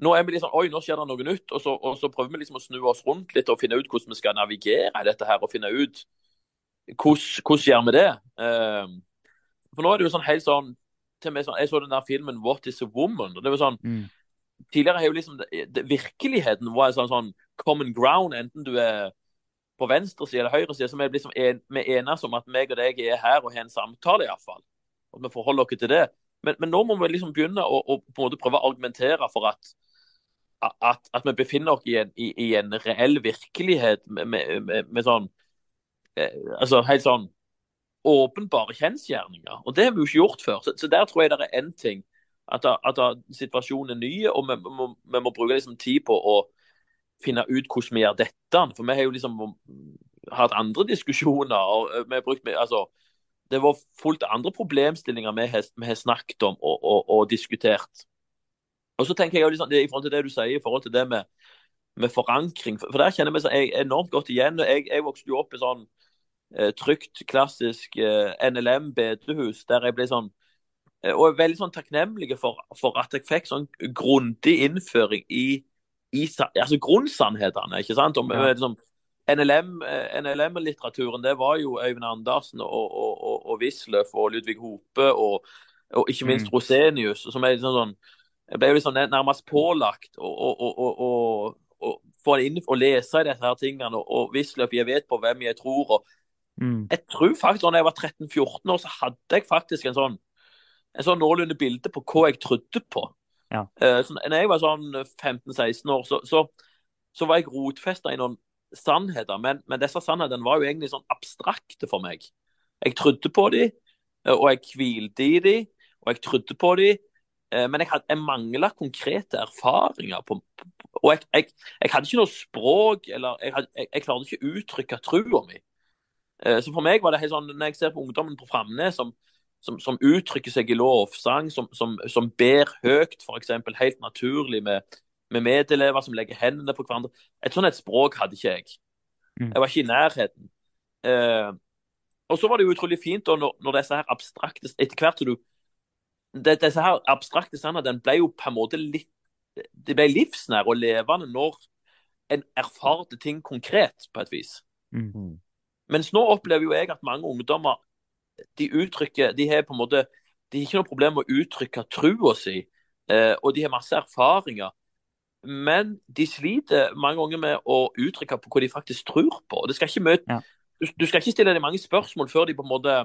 S3: nå er vi litt sånn Oi, nå skjer det noe nytt. Og så, og så prøver vi liksom å snu oss rundt litt og finne ut hvordan vi skal navigere i dette her. Og finne ut hvordan, hvordan gjør vi det. Uh, for nå er det jo sånn helt sånn til meg sånn, Jeg så den der filmen 'What is a Woman'. og det var sånn, mm. Tidligere har jo liksom det, det, virkeligheten var en sånn, sånn common ground, enten du er på venstresida eller høyresida, så vi er liksom en, vi enes om at meg og deg er her og har en samtale, iallfall. At vi forholder oss til det. Men, men, nå må vi liksom begynne å, å, på en måte prøve å argumentere for at, at, at vi befinner oss i en, i, i en reell virkelighet med, med, med, med sånn eh, Altså helt sånn åpenbare kjensgjerninger. Og det har vi jo ikke gjort før. Så, så der tror jeg det er én ting. At, at, situasjonen er ny, og vi, må, vi må bruke liksom tid på å finne ut hvordan vi gjør dette. For vi har jo liksom hatt andre diskusjoner. og vi har brukt, altså, Det var fullt andre problemstillinger vi har, vi har snakket om og, og, og, diskutert. Og så tenker jeg jo liksom, det, I forhold til det du sier, i forhold til det med, med forankring For der kjenner jeg meg enormt godt igjen. Jeg, jeg vokste jo opp i sånn eh, trygt, klassisk eh, NLM-bedehus, der jeg ble sånn eh, Og er veldig sånn takknemlig for, for, at jeg fikk sånn grundig innføring i, i altså grunnsannhetene. ikke sant? Om, ja. liksom, NLM-litteraturen, det var jo Øyvind Andersen og, og, og, og Wisløff og Ludvig Hope og, og ikke minst mm. Rosenius. som er liksom sånn, ble liksom nærmest pålagt å, få inn og lese i disse her tingene. Og, og Wisløff, jeg vet på hvem jeg tror. og Mm. Jeg tror faktisk da jeg var 13-14 år, så hadde jeg faktisk en sånn en sånn noenlunde bilde på hva jeg trodde på. Ja. Uh, så når jeg var sånn 15-16 år, så, så, så, var jeg rotfesta i noen sannheter. Men, men, disse sannhetene var jo egentlig sånn abstrakte for meg. Jeg trodde på dem, uh, og jeg hvilte i dem, og jeg trodde på dem. Uh, men jeg, had, jeg mangla konkrete erfaringer. På, og jeg, jeg, jeg, hadde ikke noe språk, eller jeg, had, jeg klarte ikke å uttrykke trua mi. Eh, så for meg var det helt sånn, Når jeg ser på ungdommen på Framnes som, som, som, uttrykker seg i lovsang, som, som, som ber høyt, f.eks. helt naturlig med, med, medelever som legger hendene på hverandre Et sånt et språk hadde ikke jeg. Mm. Jeg var ikke i nærheten. Eh, og så var det jo utrolig fint da, når, når disse her abstrakte Etter hvert som du det, Disse her abstrakte sannhetene ble jo på en måte litt De ble livsnære og levende når en erfarte ting konkret, på et vis. Mm. -hmm. Mens nå opplever jo jeg at mange ungdommer de uttrykker De har på en måte de har ikke noe problem med å uttrykke trua si, eh, og de har masse erfaringer. Men de sliter mange ganger med å uttrykke på hva de faktisk tror på. Det skal ikke møte, ja. du, du, skal ikke stille dem mange spørsmål før de på en måte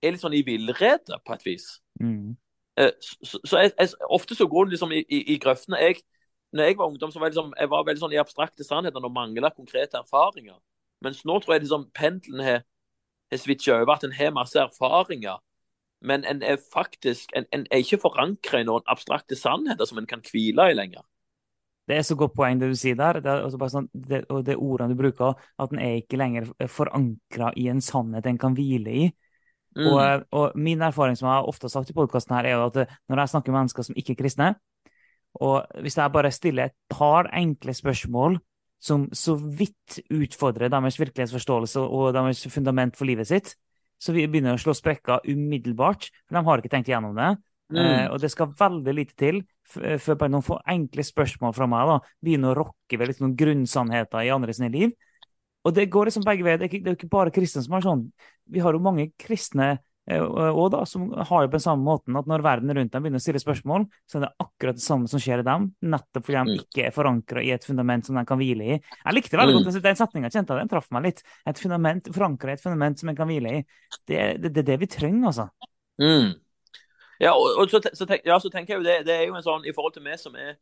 S3: er litt sånn i villrede, på et vis. Mm. Eh, så, så jeg, jeg, Ofte så går det liksom i, i, i grøftene. Jeg, når jeg var ungdom, så var jeg, liksom, jeg var veldig sånn i abstrakte sannheter og mangla konkrete erfaringer. Mens nå tror jeg liksom pendelen har, har switcha over, at en har masse erfaringer. Men en er faktisk en, en er ikke forankra i noen abstrakte sannheter som en kan hvile i lenger.
S1: Det er så godt poeng det du sier der. Det er sånn, det, og det ordene du bruker, at en er ikke lenger forankra i en sannhet en kan hvile i. Mm. Og, og, min erfaring som jeg ofte har sagt i podkasten her, er jo at når jeg snakker med mennesker som ikke er kristne, og hvis jeg bare stiller et par enkle spørsmål som så vidt utfordrer deres virkelighetsforståelse og deres fundament for livet sitt, så vi begynner å slå sprekker umiddelbart. For de har ikke tenkt igjennom det. Mm. Eh, og det skal veldig lite til før bare noen får enkle spørsmål fra meg da, begynner å rokke ved liksom noen grunnsannheter i andre sine liv. Og det går liksom begge veier. Det er det er ikke bare kristne som har sånn. Vi har jo mange kristne Eh, og da, som har jo på den samme måten at når verden rundt dem begynner å stille spørsmål, så er det akkurat det samme som skjer i dem, nettopp fordi de mm. ikke er forankra i et fundament som de kan hvile i. Jeg likte veldig godt den setninga, kjente jeg den traff meg litt. Et fundament, Forankra i et fundament som en kan hvile i. Det er det, det, det, vi trenger, altså.
S3: Mm. Ja, og, og så, så, tenk, ja, så, tenker jeg jo det, det er jo en sånn i forhold til vi som er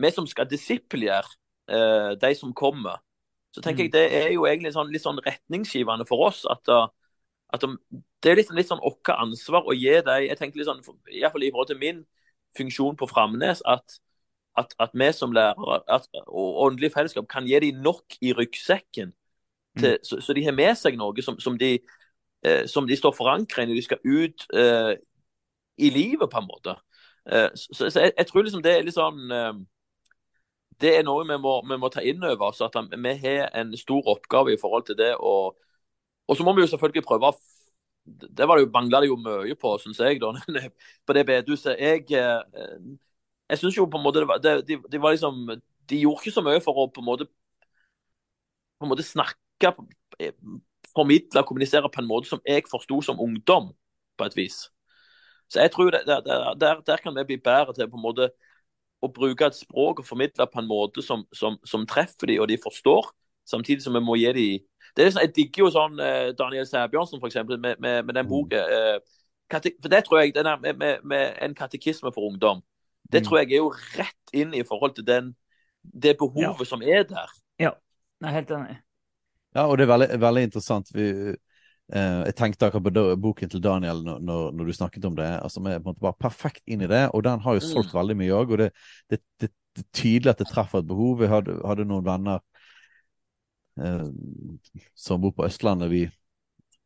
S3: vi som skal disippelgjøre uh, de som kommer, så tenker mm. jeg det er jo egentlig sånn, litt sånn retningsgivende for oss at uh, at de, Det er litt, litt sånn vårt ansvar å gi dem jeg tenker litt sånn, Iallfall i forhold til min funksjon på Framnes, at, at, at vi som lærere at, og åndelig fellesskap kan gi dem nok i ryggsekken, til, mm. så, så, de har med seg noe som, som, de, eh, som de, står forankret i når de skal ut eh, i livet, på en måte. Eh, så, så jeg, jeg, tror liksom det er litt sånn eh, Det er noe vi må, vi må ta inn over oss. At vi har en stor oppgave i forhold til det. Og, og så må vi jo selvfølgelig prøve å det var det jo, mangla det jo mye på, syns jeg, da, på det bedehuset. Jeg, eh, jeg syns jo på en måte var, det, de, de, var liksom De gjorde ikke så mye for å på en måte, på en måte snakke, eh, formidle, kommunisere på en måte som jeg forsto som ungdom, på et vis. Så jeg tror det, der, der, der, kan vi bli bedre til på en måte å bruke et språk og formidle på en måte som, som, som treffer dem og de forstår, samtidig som vi må gi dem det er sånn, Jeg digger jo sånn eh, Daniel Sæbjørnsen, f.eks., med, med, med den mm. boka. Eh, for det tror jeg, den er med, med, En katekisme for ungdom. Det mm. tror jeg er jo rett inn i forhold til den, det behovet ja. som er der.
S1: Ja, jeg er helt enig.
S2: Ja, og det er veldig, veldig interessant. Vi, eh, jeg tenkte akkurat på boken til Daniel når, når, du snakket om det. altså Vi er på en måte bare perfekt inn i det, og den har jo solgt mm. veldig mye òg. Og det, det, det, det, er tydelig at det treffer et behov. Vi hadde, hadde noen venner Eh, som bor på Østlandet, vi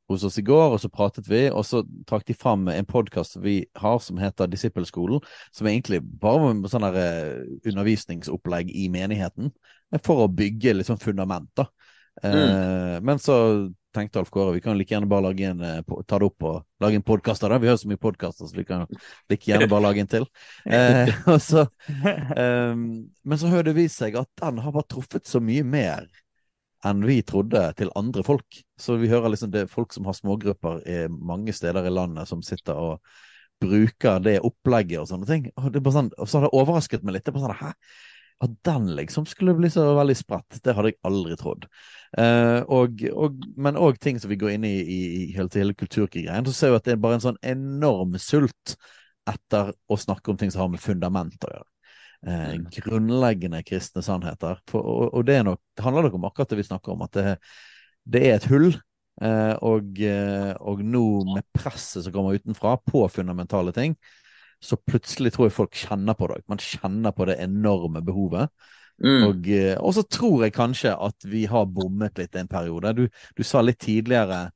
S2: hos oss i går, og så pratet vi, og så trakk de fram en podkast vi har som heter Disippelskolen, som egentlig bare med sånn uh, undervisningsopplegg i menigheten, for å bygge litt sånn fundament, da. Mm. Uh, men så tenkte Alf Kåre vi kan like gjerne bare lage en, ta det opp og lage en podkast av det. Vi har så mye podkaster, så vi kan like gjerne bare lage en til. så, um, men så hører det vist seg at den har bare truffet så mye mer enn vi trodde til andre folk. Så vi hører liksom det er folk som har smågrupper i mange steder i landet, som sitter og bruker det opplegget og sånne ting. Og, sånn, og så har det overrasket meg litt. Det er sånn, Hæ? At den liksom skulle bli så veldig spredt, det hadde jeg aldri trodd. Eh, og, og, men òg ting som vi går inn i i, i hele, hele kulturkriggreien, så ser vi at det er bare en sånn enorm sult etter å snakke om ting som har med fundament å gjøre eh, mm. grunnleggende kristne sannheter. For, og, og det, nok, det, handler nok om akkurat det vi snakker om, at det, det er et hull. Eh, og, eh, og, nå med presset som kommer utenfra på fundamentale ting, så plutselig tror jeg folk kjenner på det. Man kjenner på det enorme behovet. Mm. Og, eh, og, så tror jeg kanskje at vi har bommet litt en periode. Du, du sa litt tidligere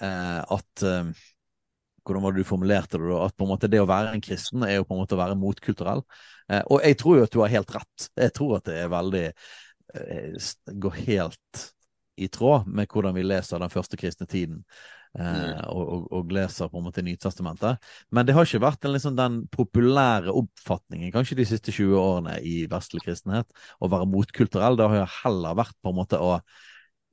S2: eh, at eh, hvordan var det du formulerte det? da, At på en måte det å være en kristen er jo på en måte å være motkulturell. Eh, og jeg tror jo at du har helt rett. Jeg tror at det er veldig eh, Går helt i tråd med hvordan vi leser den første kristne tiden. Eh, mm. og, og, og, leser på en måte Nytestamentet. Men det har ikke vært en, liksom, den populære oppfatningen kanskje de siste 20 årene i vestlig kristenhet å være motkulturell. Det har jo heller vært på en måte å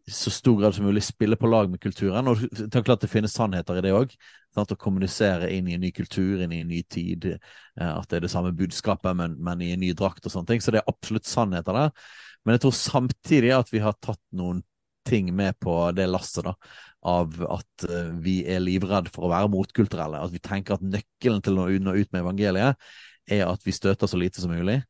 S2: så stor grad som mulig spille på lag med kulturen. Og det er klart det finnes sannheter i det òg. Å kommunisere inn i en ny kultur, inn i en ny tid. Eh, at det er det samme budskapet, men, men, i en ny drakt og sånne ting. Så det er absolutt sannheter der. Men jeg tror samtidig at vi har tatt noen ting med på det lasset, da. Av at uh, vi er livredd for å være motkulturelle. At vi tenker at nøkkelen til å nå ut med evangeliet er at vi støter så lite som mulig.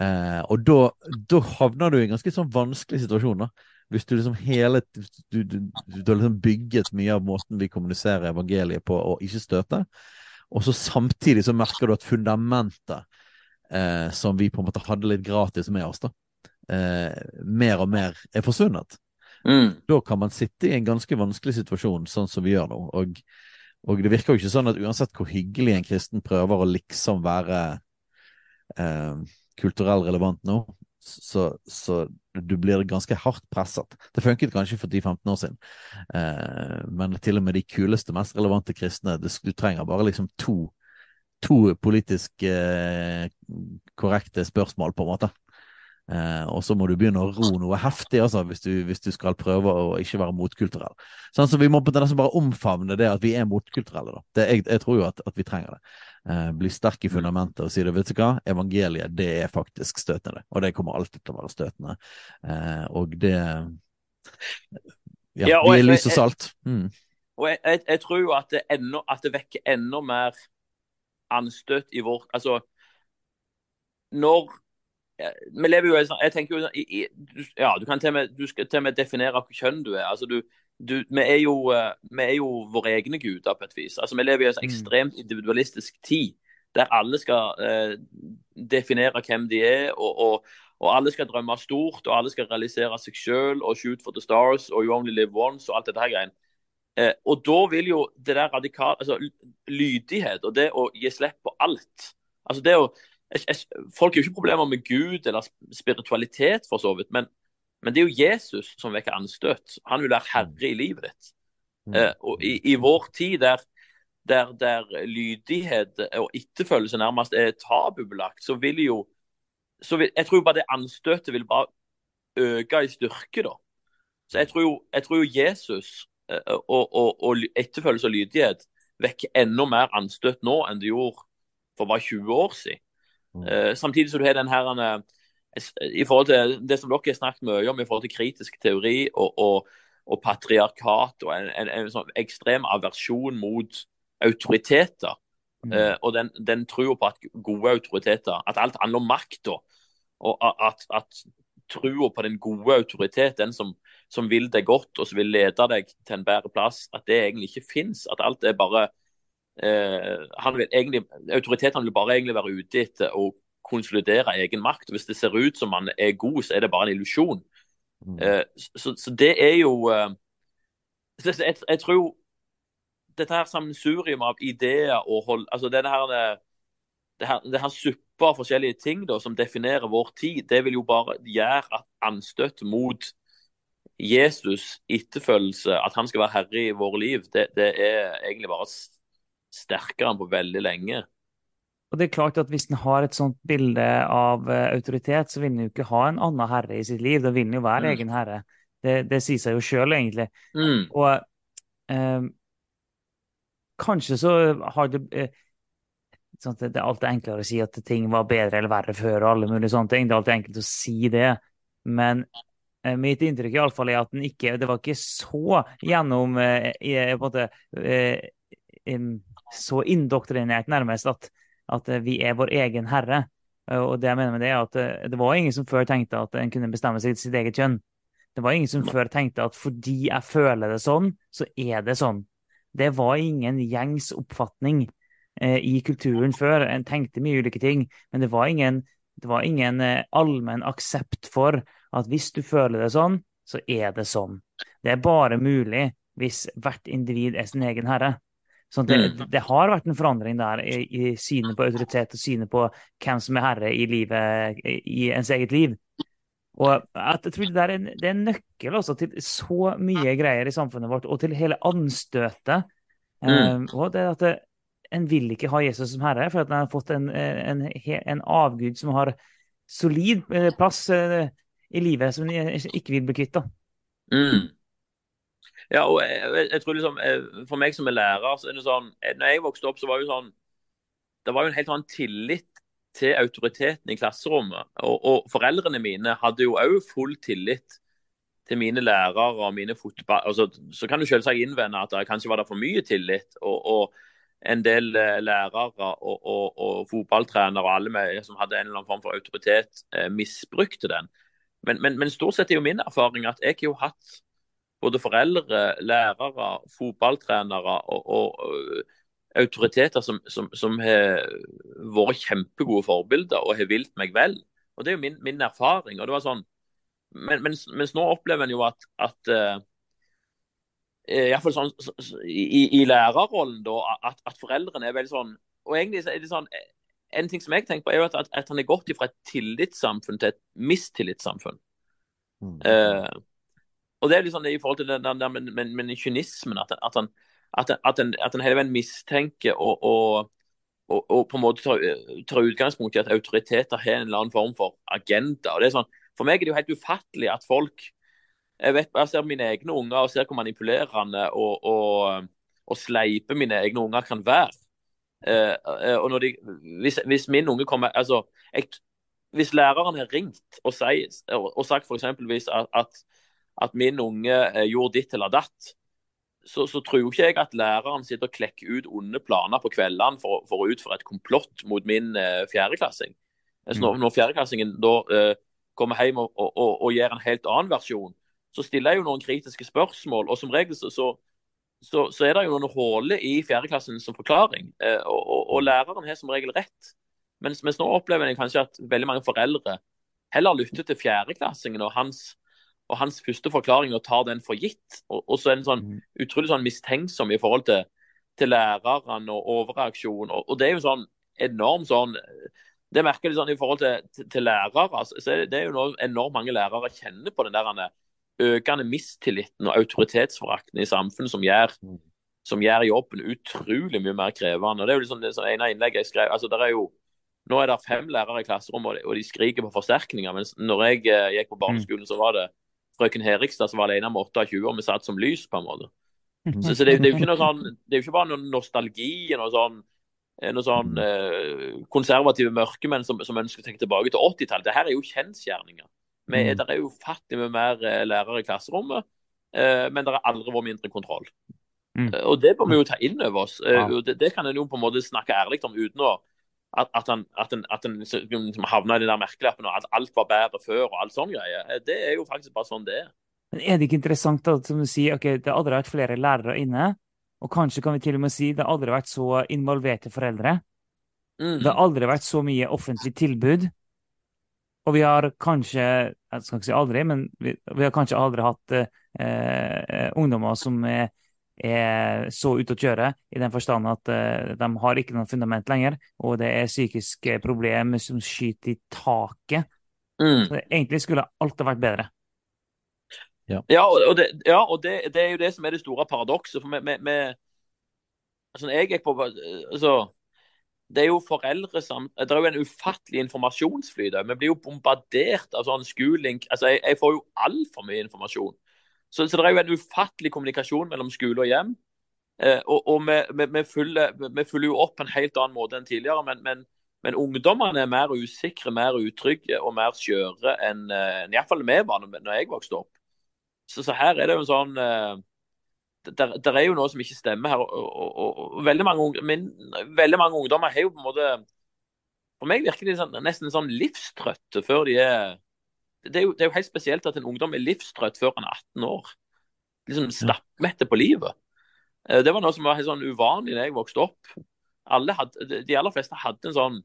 S2: Eh, og da havner du i en ganske sånn vanskelig situasjon. da hvis du liksom hele Du, du, du har liksom bygget mye av måten vi kommuniserer evangeliet på, og ikke støte, og så samtidig så merker du at fundamentet eh, som vi på en måte hadde litt gratis med oss, da, eh, mer og mer er forsvunnet. Mm. Da kan man sitte i en ganske vanskelig situasjon, sånn som vi gjør nå. Og, og det virker jo ikke sånn at uansett hvor hyggelig en kristen prøver å liksom være eh, kulturell relevant nå, så, så, du blir ganske hardt presset. Det funket kanskje for 10-15 år siden, eh, men til og med de kuleste, mest relevante kristne det, Du trenger bare liksom to, to politisk eh, korrekte spørsmål, på en måte. Eh, og så må du begynne å ro noe heftig altså, hvis, du, hvis du skal prøve å ikke være motkulturell. Sånn, så Vi må på nesten bare omfavne det at vi er motkulturelle. Da. Det, jeg, jeg, tror jo at, at vi trenger det. Eh, bli sterk i mm. fundamentet og si det. Vet du hva, evangeliet det er faktisk støtende. Og det kommer alltid til å være støtende. Eh, og det Ja, ja vi er lys og salt. Mm.
S3: Og jeg, jeg, jeg, tror jo at det, enda, at det vekker enda mer anstøt i vår Altså, når vi lever jo i jeg tenker jo i, ja, Du kan til og med, du skal til og med definere hvilket kjønn du er. altså du, du, vi, er jo, eh, vi er jo våre egne guder på et vis. altså Vi lever i en sånn ekstremt individualistisk tid der alle skal eh, definere hvem de er. og, og og alle skal drømme stort, og alle skal realisere seg selv, og shoot for the stars, og you only live once, og alt dette her greiene. Eh, og da vil jo det der radikal, altså lydighet og det å gi slipp på alt altså det å, Folk har jo ikke problemer med Gud eller spiritualitet, for så vidt, men, men det er jo Jesus som vekker anstøt. Han vil være herre i livet ditt. Mm. Eh, og i, i, vår tid der, der, der lydighet og etterfølgelse nærmest er tabubelagt, så vil jo så vil, Jeg tror bare det anstøtet vil bare øke i styrke, da. Så jeg tror jo, jeg tror jo Jesus eh, og, og, og etterfølgelse og lydighet vekker enda mer anstøt nå enn det gjorde for bare 20 år siden. Mm. Uh, samtidig som du har den her uh, i forhold til det som dere har snakket mye om i forhold til kritisk teori og, og, og patriarkat og en, en, en, sånn ekstrem aversjon mot autoriteter. Mm. Uh, og den, den tror på at gode autoriteter At alt handler om makt. Og at, at trua på den gode autoritet, den som, som, vil deg godt og som vil lede deg til en bedre plass, at det egentlig ikke fins. At alt er bare eh, han vil egentlig, Autoritetene vil bare egentlig være ute etter å konsolidere egen makt. Hvis det ser ut som han er god, så er det bare en illusjon. Mm. Eh, så, så, det er jo eh, jeg, jeg, tror dette her sammensurium av ideer og hold, altså det her, det her, det her suppa av forskjellige ting da, som definerer vår tid, det vil jo bare gjøre at anstøt mot Jesus, etterfølgelse, at han skal være herre i våre liv, det, det er egentlig bare sterkere enn på veldig lenge.
S1: Og det er klart at Hvis en har et sånt bilde av uh, autoritet, så vil en jo ikke ha en annen herre i sitt liv. Da vil en jo være mm. egen herre. Det, det, sier seg jo sjøl, egentlig. Mm. Og eh, kanskje så har det eh, sånn Det er alltid enklere å si at ting var bedre eller verre før. og alle mulige sånne ting. Det er alltid enkelt å si det. Men mitt inntrykk i alle fall er at den ikke, det var ikke så gjennom i, på en måte, så indoktrinert nærmest at, at, vi er vår egen herre. Og det jeg mener med det er at eh, det var ingen som før tenkte at en kunne bestemme seg til sitt eget kjønn. Det var ingen som før tenkte at fordi jeg føler det sånn, så er det sånn. Det var ingen gjengs oppfatning eh, i kulturen før. En tenkte mye ulike ting, men det var ingen, det var ingen eh, allmenn aksept for at hvis du føler det sånn, så er det sånn. Det er bare mulig hvis hvert individ er sin egen herre. Så det, mm. det, har vært en forandring der i, i synet på autoritet og synet på hvem som er herre i livet, i ens eget liv. Og jeg tror det er en, det er en nøkkel også til så mye greier i samfunnet vårt, og til hele anstøtet. Mm. Um, og det at det, en vil ikke ha Jesus som herre, for at en har fått en, en, en avgud som har solid eh, plass eh, i livet, som en ikke vil bli kvitt.
S3: Mm. Ja, og jeg, jeg, tror liksom, eh, For meg som er lærer, så er det sånn eh, når jeg vokste opp, så var jo sånn Det var jo en helt annen tillit til autoriteten i klasserommet. Og, og foreldrene mine hadde jo òg full tillit til mine lærere og mine fotball... Altså, så kan du selvsagt innvende at det kanskje var det for mye tillit. og, og en del eh, lærere og, og, og, fotballtrenere og alle med, som hadde en eller annen form for autoritet, misbrukte den. Men, men, men, stort sett er jo min erfaring at jeg har jo hatt både foreldre, lærere, fotballtrenere og, og, autoriteter som, som, som, har vært kjempegode forbilder og har vilt meg vel. Og Det er jo min, min erfaring. og det var sånn, men, mens, mens, nå opplever en jo at, at uh, i, fall sånn, i, i lærerrollen da, at, at, foreldrene er veldig sånn og egentlig er det sånn, En ting som jeg tenker på er jo at, at han er gått fra et tillitssamfunn til et mistillitssamfunn. Mm. Uh, og det er liksom det i forhold til den der med, med, med kynismen. At, at, han, at, at, en, at en hele veien mistenker og, og, og, og, på en måte tar, tar, utgangspunkt i at autoriteter har en eller annen form for agenda. og det er sånn, For meg er det jo helt ufattelig at folk Jeg vet, jeg ser mine egne unger og ser hvor manipulerende og, og, og sleipe mine egne unger kan være. Eh og når de, hvis, hvis, min unge kommer altså, jeg, Hvis læreren har ringt og, sier, og, og sagt f.eks. at, at at min unge eh, gjorde ditt eller datt, så, så, tror jo ikke jeg at læreren sitter og klekker ut onde planer på kveldene for, for å utføre et komplott mot min eh, fjerdeklassing. Så når, mm. når fjerdeklassingen da eh, kommer hjem og, og, og, og, gir en helt annen versjon, så stiller jeg jo noen kritiske spørsmål. og som regel så, så, så er det jo noen huller i fjerdeklassen som forklaring. Eh, og, læreren har som regel rett. Mens, mens nå opplever jeg kanskje at veldig mange foreldre heller lytter til fjerdeklassingen og hans, og hans første forklaring og tar den for gitt. Og, og så er den sånn
S1: Mm.
S3: utrolig sånn mistenksom i forhold til, til lærerne og overreaksjon. Og, og det er jo sånn enormt sånn Det merker jeg sånn i forhold til, til, til lærere. Altså, så det, det er jo noe enormt mange lærere kjenner på den der økende mistilliten og autoritetsforakten i samfunnet som gjør, som gjør jobben utrolig mye mer krevende. Og Det er jo liksom det som ene innlegget jeg skrev. altså der er jo nå er det fem lærere i klasserommet, og de- skriker på forsterkninger. Mens når jeg eh, gikk på barneskolen, så var det frøken Herikstad som var alene med 28, og vi satt som lys, på en måte. Så, så det, det er jo ikke noe sånn, det er jo ikke bare noe nostalgi noe sånn, eh, noe sånn eh, konservative mørkemenn som, som ønsker å tenke tilbake til 80-tallet. Det her er jo kjensgjerninger. Men
S2: Mm.
S3: Det er jo ufattelig mye mer eh, lærere i klasserommet, eh, men det har aldri vært mindre kontroll.
S1: Mm.
S3: Eh, Og det bør vi jo ta inn over oss.
S2: Ja.
S3: Det, det kan en jo på en måte snakke ærlig om uten å at, at han, at en, at en liksom havna i den der merkelappen og at alt var bedre før og alt sånn greier. Eh, Det er jo faktisk bare sånn det er.
S1: Men er det ikke interessant at som du sier, ok, det har aldri vært flere lærere inne, og kanskje kan vi til og med si det har aldri vært så involverte foreldre.
S3: Mm.
S1: Det har aldri vært så mye offentlig tilbud. Og vi har kanskje, jeg skal ikke si aldri, men vi, vi har kanskje aldri hatt eh, ungdommer som er, er så ute å kjøre, i den forstand at eh, de har ikke noe fundament lenger, og det er psykiske problemer som skyter i taket.
S3: Mm.
S1: Så egentlig skulle alt ha vært bedre.
S3: Ja, og og, det, ja, og det, det er jo det som er det store paradokset. For vi, vi, vi altså, jeg gikk på altså, Det er jo foreldre som Det er jo en ufattelig informasjonsflyt. Vi blir jo bombardert av sånn skolelink. Altså, jeg, jeg får jo altfor mye informasjon. Så, så det er jo en ufattelig kommunikasjon mellom skole og hjem. Eh, og og vi, vi, vi, følger, vi følger jo opp på en helt annen måte enn tidligere. Men, men, men ungdommene er mer usikre, mer utrygge og mer skjøre enn eh, iallfall vi var når, jeg vokste opp. Så, så her er det jo en sånn eh, der, er jo noe som ikke stemmer her. Og, og, og, veldig, mange, men, veldig mange ungdommer har jo på en måte For meg virker de sånn, nesten sånn livstrøtte før de er det er, jo, det er jo helt spesielt at en ungdom er livstrøtt før han er 18 år. Liksom stappmette på livet. Eh, Det var noe som var helt sånn uvanlig da jeg vokste opp. Hadde, de aller fleste hadde en sånn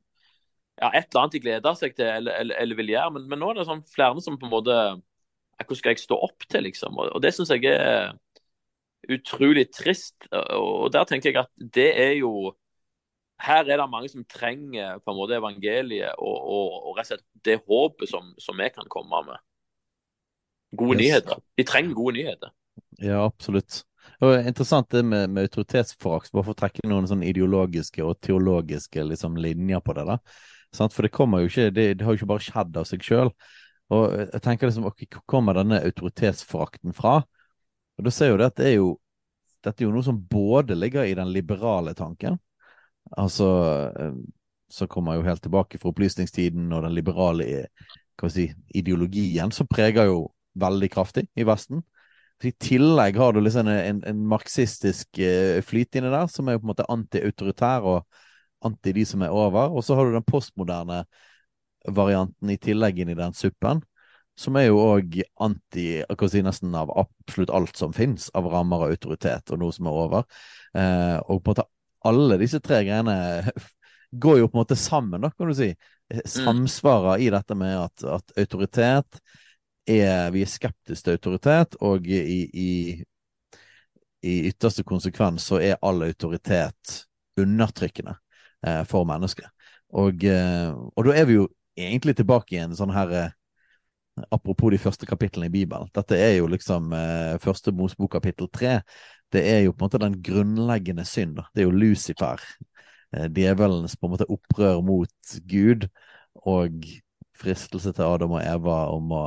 S3: ja, et eller annet de gleder seg til eller, eller, eller vil gjøre. Men, men nå er det sånn flere som på en måte Hvordan skal jeg stå opp til, liksom? Og, og det syns jeg er utrolig trist. Og der tenker jeg at det er jo Her er det mange som trenger på en måte evangeliet og, og, og rett og slett det håpet som, som vi kan komme med. Gode
S2: Yes.
S3: nyheter. De trenger gode nyheter.
S2: Ja, absolutt. Og Interessant det med, med autoritetsforakt, bare for å trekke noen sånn ideologiske og teologiske liksom, linjer på det. da. Sant? For det kommer jo ikke, det, det har jo ikke bare skjedd av seg sjøl. Og jeg tenker liksom, ok, Hvor kommer denne autoritetsforakten fra? Og da ser jo det at det er jo dette er jo noe som både ligger i den liberale tanken, altså eh, så kommer jeg jo helt tilbake fra opplysningstiden og den liberale si, ideologien, som preger jo veldig kraftig i Vesten. I tillegg har du liksom en, en, marxistisk eh, flyt inni der, som er jo på en måte anti-autoritær og anti de som er over. Og så har du den postmoderne varianten i tillegg inn i den suppen, som er jo òg anti si nesten av absolutt alt som fins av rammer og autoritet, og noe som er over. Eh, og på en måte alle disse tre greiene går jo på en måte sammen, da, kan du si. Eh, Samsvarer i dette med at, at autoritet er Vi er skeptiske til autoritet, og i, i, i ytterste konsekvens så er all autoritet undertrykkende eh, for mennesket. Og, eh, og da er vi jo egentlig tilbake i en sånn her eh, Apropos de første kapitlene i Bibelen. Dette er jo liksom eh, første Mosebok kapittel tre. Det er jo på en måte den grunnleggende synd. Da. Det er jo Lucifer, eh, djevelens opprør mot Gud, og fristelse til Adam og Eva om å,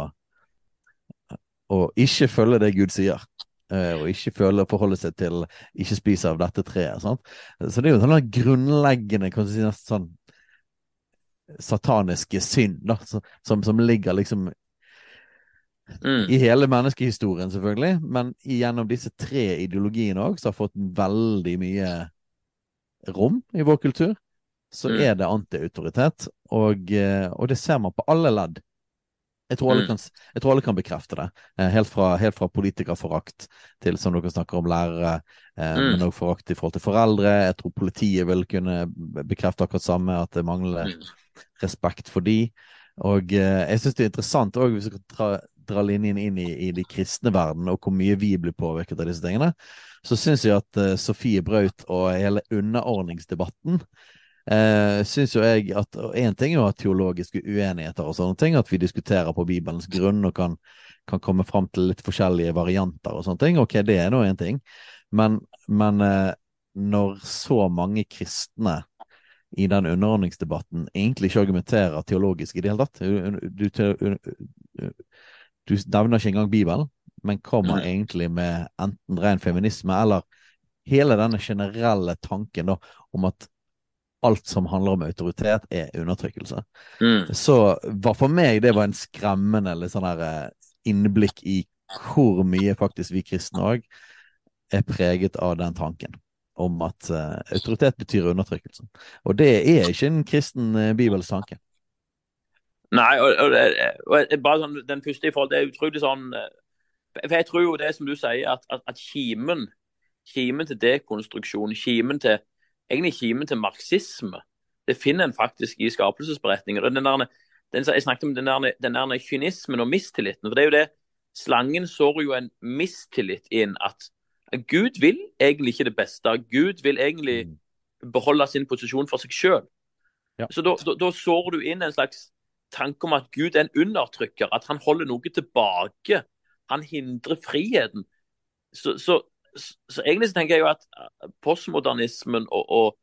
S2: å ikke følge det Gud sier. eh, og ikke føle, forholde seg til ikke spise av dette treet. Sant? Så det er jo sånn grunnleggende kan du si, nesten sånn sataniske synd, da, som, som ligger liksom
S3: Mm.
S2: i hele menneskehistorien, selvfølgelig, men gjennom disse tre ideologiene òg, som har fått veldig mye rom i vår kultur, så
S3: Mm.
S2: er det antiautoritet. Og, eh, og det ser man på alle ledd. Jeg tror, alle
S3: Mm.
S2: kan, jeg tror alle kan bekrefte det. Eh, Helt fra, helt fra politikerforakt til, som dere snakker om, lærere, eh,
S3: Mm.
S2: men også forakt i forhold til foreldre. Jeg tror politiet vil kunne bekrefte akkurat samme, at det mangler respekt for de. Og jeg syns det er interessant òg, hvis vi skal dra, linjen inn i, i de kristne verden, og hvor mye vi blir påvirket av disse tingene, så syns jeg at uh, Sofie Braut og hele underordningsdebatten Uh, synes jo jeg at Én ting er jo ha teologiske uenigheter og sånne ting, at vi diskuterer på Bibelens grunn og kan, kan komme fram til litt forskjellige varianter og sånne ting. Ok, det er nå én ting, men, men uh, når så mange kristne i den underordningsdebatten egentlig ikke argumenterer teologisk i det hele tatt. Du, du, du nevner ikke engang Bibelen, men kommer
S3: Mm.
S2: egentlig med enten ren feminisme eller hele denne generelle tanken da, om at alt som handler om autoritet, er undertrykkelse.
S3: Mm.
S2: Så var for meg det var en skremmende sånn her eh, innblikk i hvor mye faktisk vi kristne òg er preget av den tanken om at uh, autoritet betyr undertrykkelse. Og det er ikke en kristen uh, bibelsk tanke.
S3: Nei, og, og, og, bare sånn, den første i forhold det er utrolig sånn eh, For jeg tror jo det som du sier, at, at, at kimen, kimen til dekonstruksjon, kimen til egentlig kimen til marxisme, det finner en faktisk i skapelsesberetningen. Den der, den, jeg snakket om den der, den der kynismen og mistilliten. for det er jo det, Slangen sår jo en mistillit inn at Gud vil egentlig ikke det beste. Gud vil egentlig beholde sin posisjon for seg sjøl.
S2: Ja.
S3: Så da, da, da sår du inn en slags tanke om at Gud er en undertrykker, at han holder noe tilbake. Han hindrer friheten. Så, så, så, egentlig så tenker jeg jo at postmodernismen og, og,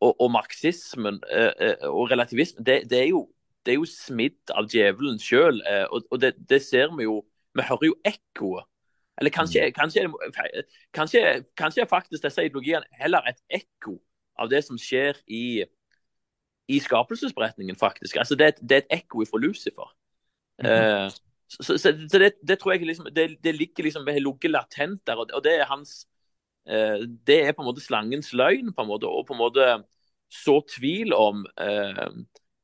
S3: og, og marxismen eh, eh, og relativismen, det, det, er jo, det er jo smidd av djevelen sjøl. Eh, og det, det ser vi jo. Vi hører jo ekkoet. Eller kanskje, kanskje, kanskje, kanskje er faktisk disse ideologiene heller et ekko av det som skjer i, i skapelsesberetningen, faktisk. Altså, det, et, det er et ekko fra Lucifer.
S2: Mm
S3: -hmm. uh, så, så, så det, det tror jeg liksom, det, det ligger liksom har ligget latent der, og, og det er hans uh, Det er på en måte slangens løgn, på en måte, og på en måte så tvil om uh,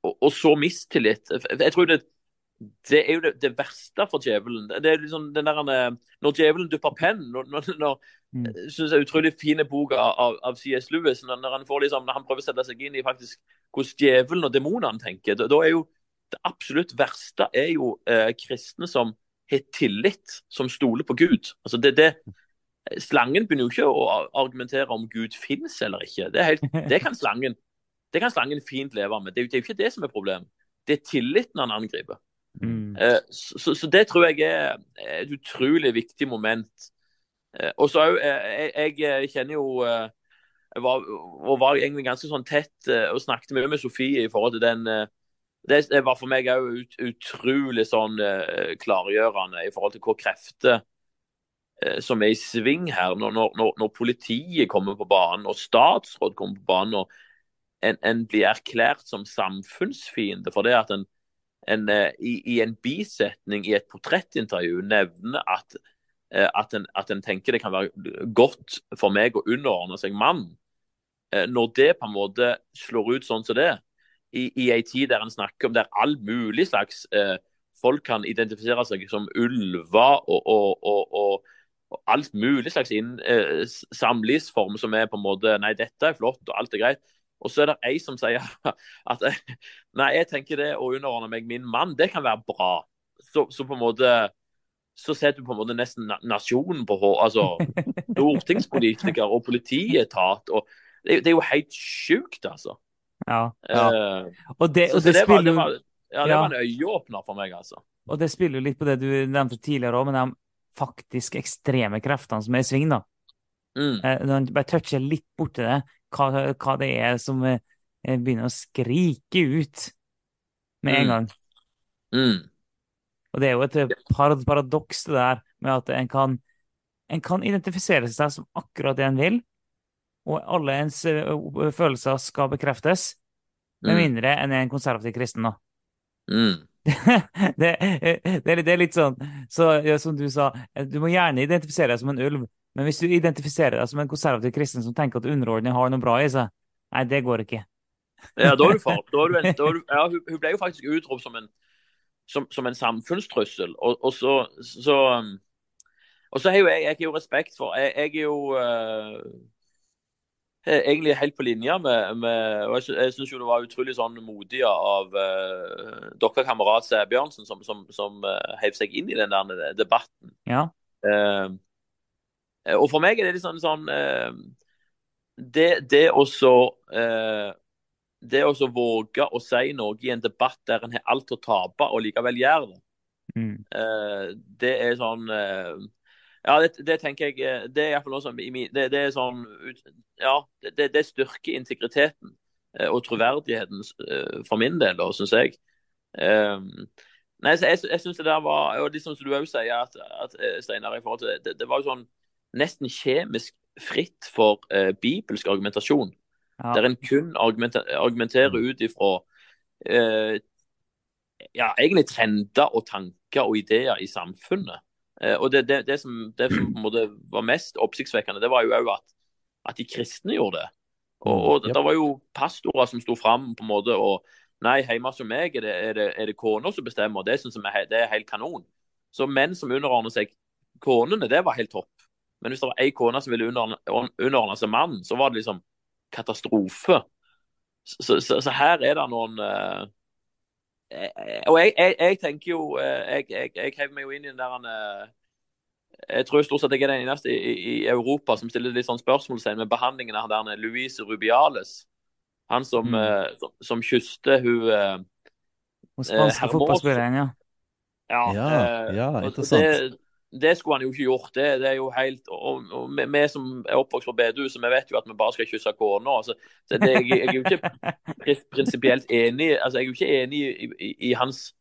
S3: og, og så mistillit. Jeg tror det, det er jo det, det verste for djevelen. Det er liksom den der, Når djevelen dupper penn når, når, synes jeg er utrolig fine bok av, av, C.S. Lewis. Når, han får liksom, når han prøver å sette seg inn i faktisk hvordan djevelen og demonene tenker. Da, da er jo Det absolutt verste er jo eh, kristne som har tillit, som stoler på Gud. Altså det, det, Slangen begynner jo ikke å argumentere om Gud finnes eller ikke. Det, helt, det, kan slangen, det kan slangen fint leve med. Det det er jo ikke det som er problemet. Det er tilliten han angriper.
S1: Mm.
S3: Eh, Så, så det tror jeg er et utrolig viktig moment. Eh, Og så òg jeg, jeg kjenner jo eh, jeg var, og var egentlig ganske sånn tett eh, og snakket mye med Sofie i forhold til den eh, Det var for meg òg ut, utrolig sånn eh, klargjørende i forhold til hvor krefter eh, som er i sving her. Når, når, når, politiet kommer på banen, og statsråd kommer på banen, og en, en blir erklært som samfunnsfiende for det at en, en eh, i, i en bisetning i et portrettintervju nevner at eh, at en, at en tenker det kan være godt for meg å underordne seg mann. Eh, Når det på en måte slår ut sånn som det, i, i ei tid der en snakker om der all mulig slags eh, folk kan identifisere seg som ulver og, og, og, og, alt mulig slags inn, eh, samlivsform som er på en måte Nei, dette er flott, og alt er greit. Og så er det ei som sier at eh, nei, jeg tenker det å underordne meg min mann, det kan være bra. Så, så på en måte så setter du på en måte nesten nasjonen på hår. altså stortingspolitikere og politietat. og det, det er jo helt sjukt, altså.
S1: Ja.
S3: Eh,
S1: Og det, og
S3: så
S1: det
S3: det,
S1: spiller
S3: var, ja, det
S1: Ja.
S3: var en øyeåpner for meg, altså.
S1: Og det spiller jo litt på det du nevnte tidligere òg, med de faktisk ekstreme kreftene som er i sving. da.
S3: Mm.
S1: Eh, Når en bare toucher litt borti det, hva, hva det er som eh, begynner å skrike ut med en
S3: Mm.
S1: gang.
S3: Mm.
S1: Og det er jo et parad paradoks det der med at en kan, en kan identifisere seg som akkurat det en vil, og alle ens følelser skal bekreftes, med
S3: Mm.
S1: mindre en er en konservativ kristen. da.
S3: Mm.
S1: det, det, det er litt sånn så, ja, som du sa, du må gjerne identifisere deg som en ulv, men hvis du identifiserer deg som en konservativ kristen som tenker at underordning har noe bra i seg, nei, det går ikke.
S3: Ja, da er du far. Da er du en, da er du, ja, hun ble jo faktisk utropt som en som, som en samfunnstrussel. Og, og så, så, og så har jo jeg, jeg har jo respekt for Jeg, jeg er jo uh, egentlig helt på linje med, med og Jeg, jeg syns det var utrolig sånn modig av uh, deres kamerat Sæbjørnsen, som, som, som uh, heiv seg inn i den der debatten.
S1: Ja.
S3: Uh, og for meg er det litt sånn, sånn det, det å så det å våge å si noe i en debatt der en har alt å tape, og likevel gjør det,
S1: mm.
S3: uh, det er sånn uh, Ja, det, det, tenker jeg eh, Det er iallfall noe som det, det, er sånn Ja, det, det styrker integriteten uh, og troverdigheten for min del, da, syns jeg. nei, så Jeg, jeg syns det der var og liksom som du òg sier, at, at Steinar, i forhold til det, det, var jo sånn nesten kjemisk fritt for bibelsk argumentasjon. Ja. Der en kun argumenterer mm. ut ifra eh, ja, egentlig trender og tanker og ideer i samfunnet. Eh, og det, det, det, som, det, som, var mest oppsiktsvekkende, det var jo òg at, at, de kristne gjorde det. Og, mm, og Det var jo pastorer som sto fram på en måte og Nei, hjemme hos meg er det, er det, er det kona som bestemmer, det syns jeg det er helt kanon. Så menn som underordner seg konene, det var helt topp. Men hvis det var ei kone som ville underordne, underordne seg mannen, så var det liksom katastrofe. Så, så, så her er det noen uh, Og jeg, jeg, jeg, tenker jo uh, Jeg, jeg, jeg hever meg jo inn i den der uh, Jeg tror stort sett jeg er den eneste i, i Europa som stiller litt sånn spørsmålstegn med behandlingen av der Louise Rubiales. Han som, mm. som, som kysste hun
S1: Hun spanske fotballspilleren, ja.
S2: Ja, ja, ja interessant. Det,
S3: det skulle han jo ikke gjort. Det, det er jo helt, og, og Vi som er oppvokst på bedehuset, vi vet jo at vi bare skal kysse kona. Altså, så jeg, jeg, er jo ikke prinsipielt enig altså, jeg er jo ikke enig i, i, i, hans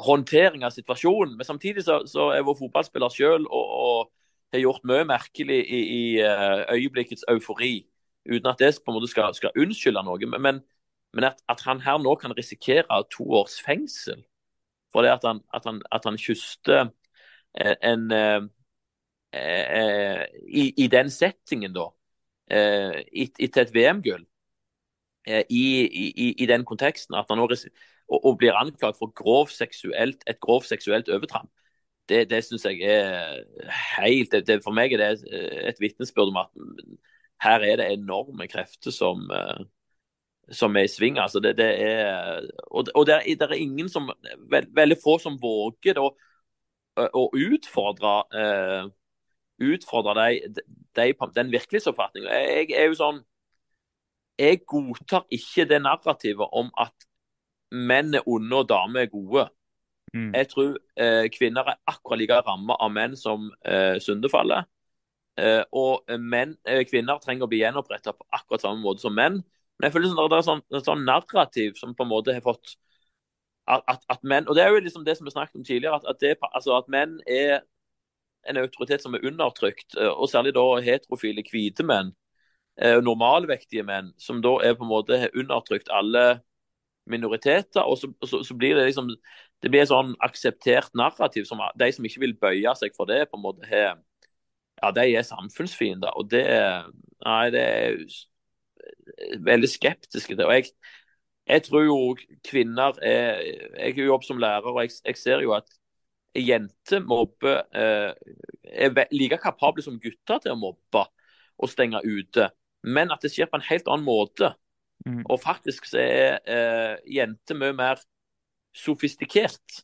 S3: håndtering av situasjonen. Men samtidig så, så er vår fotballspiller selv og, og, har gjort mye merkelig i, i eh, øyeblikkets eufori. Uten at det på en måte skal, skal unnskylde noe. Men, men at, at, han her nå kan risikere to års fengsel for det at han, at han, han kysste en eh, eh, i, i, den settingen, da, eh, etter et VM-gull, i, i, i, den konteksten, at han nå og, og blir anklaget for grov seksuelt, et grovt seksuelt overtramp, det, det syns jeg er helt det, det, For meg er det et vitnesbyrd om at her er det enorme krefter som, som er i sving. altså det, det er, Og, og det, er, er ingen som, Veldig få som våger da å utfordre uh, utfordre de, de, den virkelighetsoppfatningen. Jeg er jo sånn Jeg godtar ikke det narrativet om at menn er onde og damer er gode. Mm. Jeg tror uh, kvinner er akkurat like ramma av menn som uh, syndefallet. Uh, og menn, kvinner trenger å bli gjenoppretta på akkurat samme måte som menn. Men jeg føler sånn, det er sånn, et sånn narrativ som på en måte har fått at, at, at, menn Og det er jo liksom det som vi snakket om tidligere, at, det, altså at menn er en autoritet som er undertrykt, eh, og særlig da heterofile hvite menn, eh, normalvektige menn, som da er på en måte undertrykt alle minoriteter. og så, så, så, blir det liksom det blir et sånn akseptert narrativ som de som ikke vil bøye seg for det, på en måte har ja, de er samfunnsfiender. Og det, nei, det er veldig skeptisk til. og jeg jeg tror jo kvinner er Jeg jobber som lærer, og jeg, jeg ser jo at jenter mobber eh, er like kapable som gutter til å mobbe og stenge ute, men at det skjer på en helt annen måte. Mm. Og faktisk så er eh, jenter mye mer sofistikert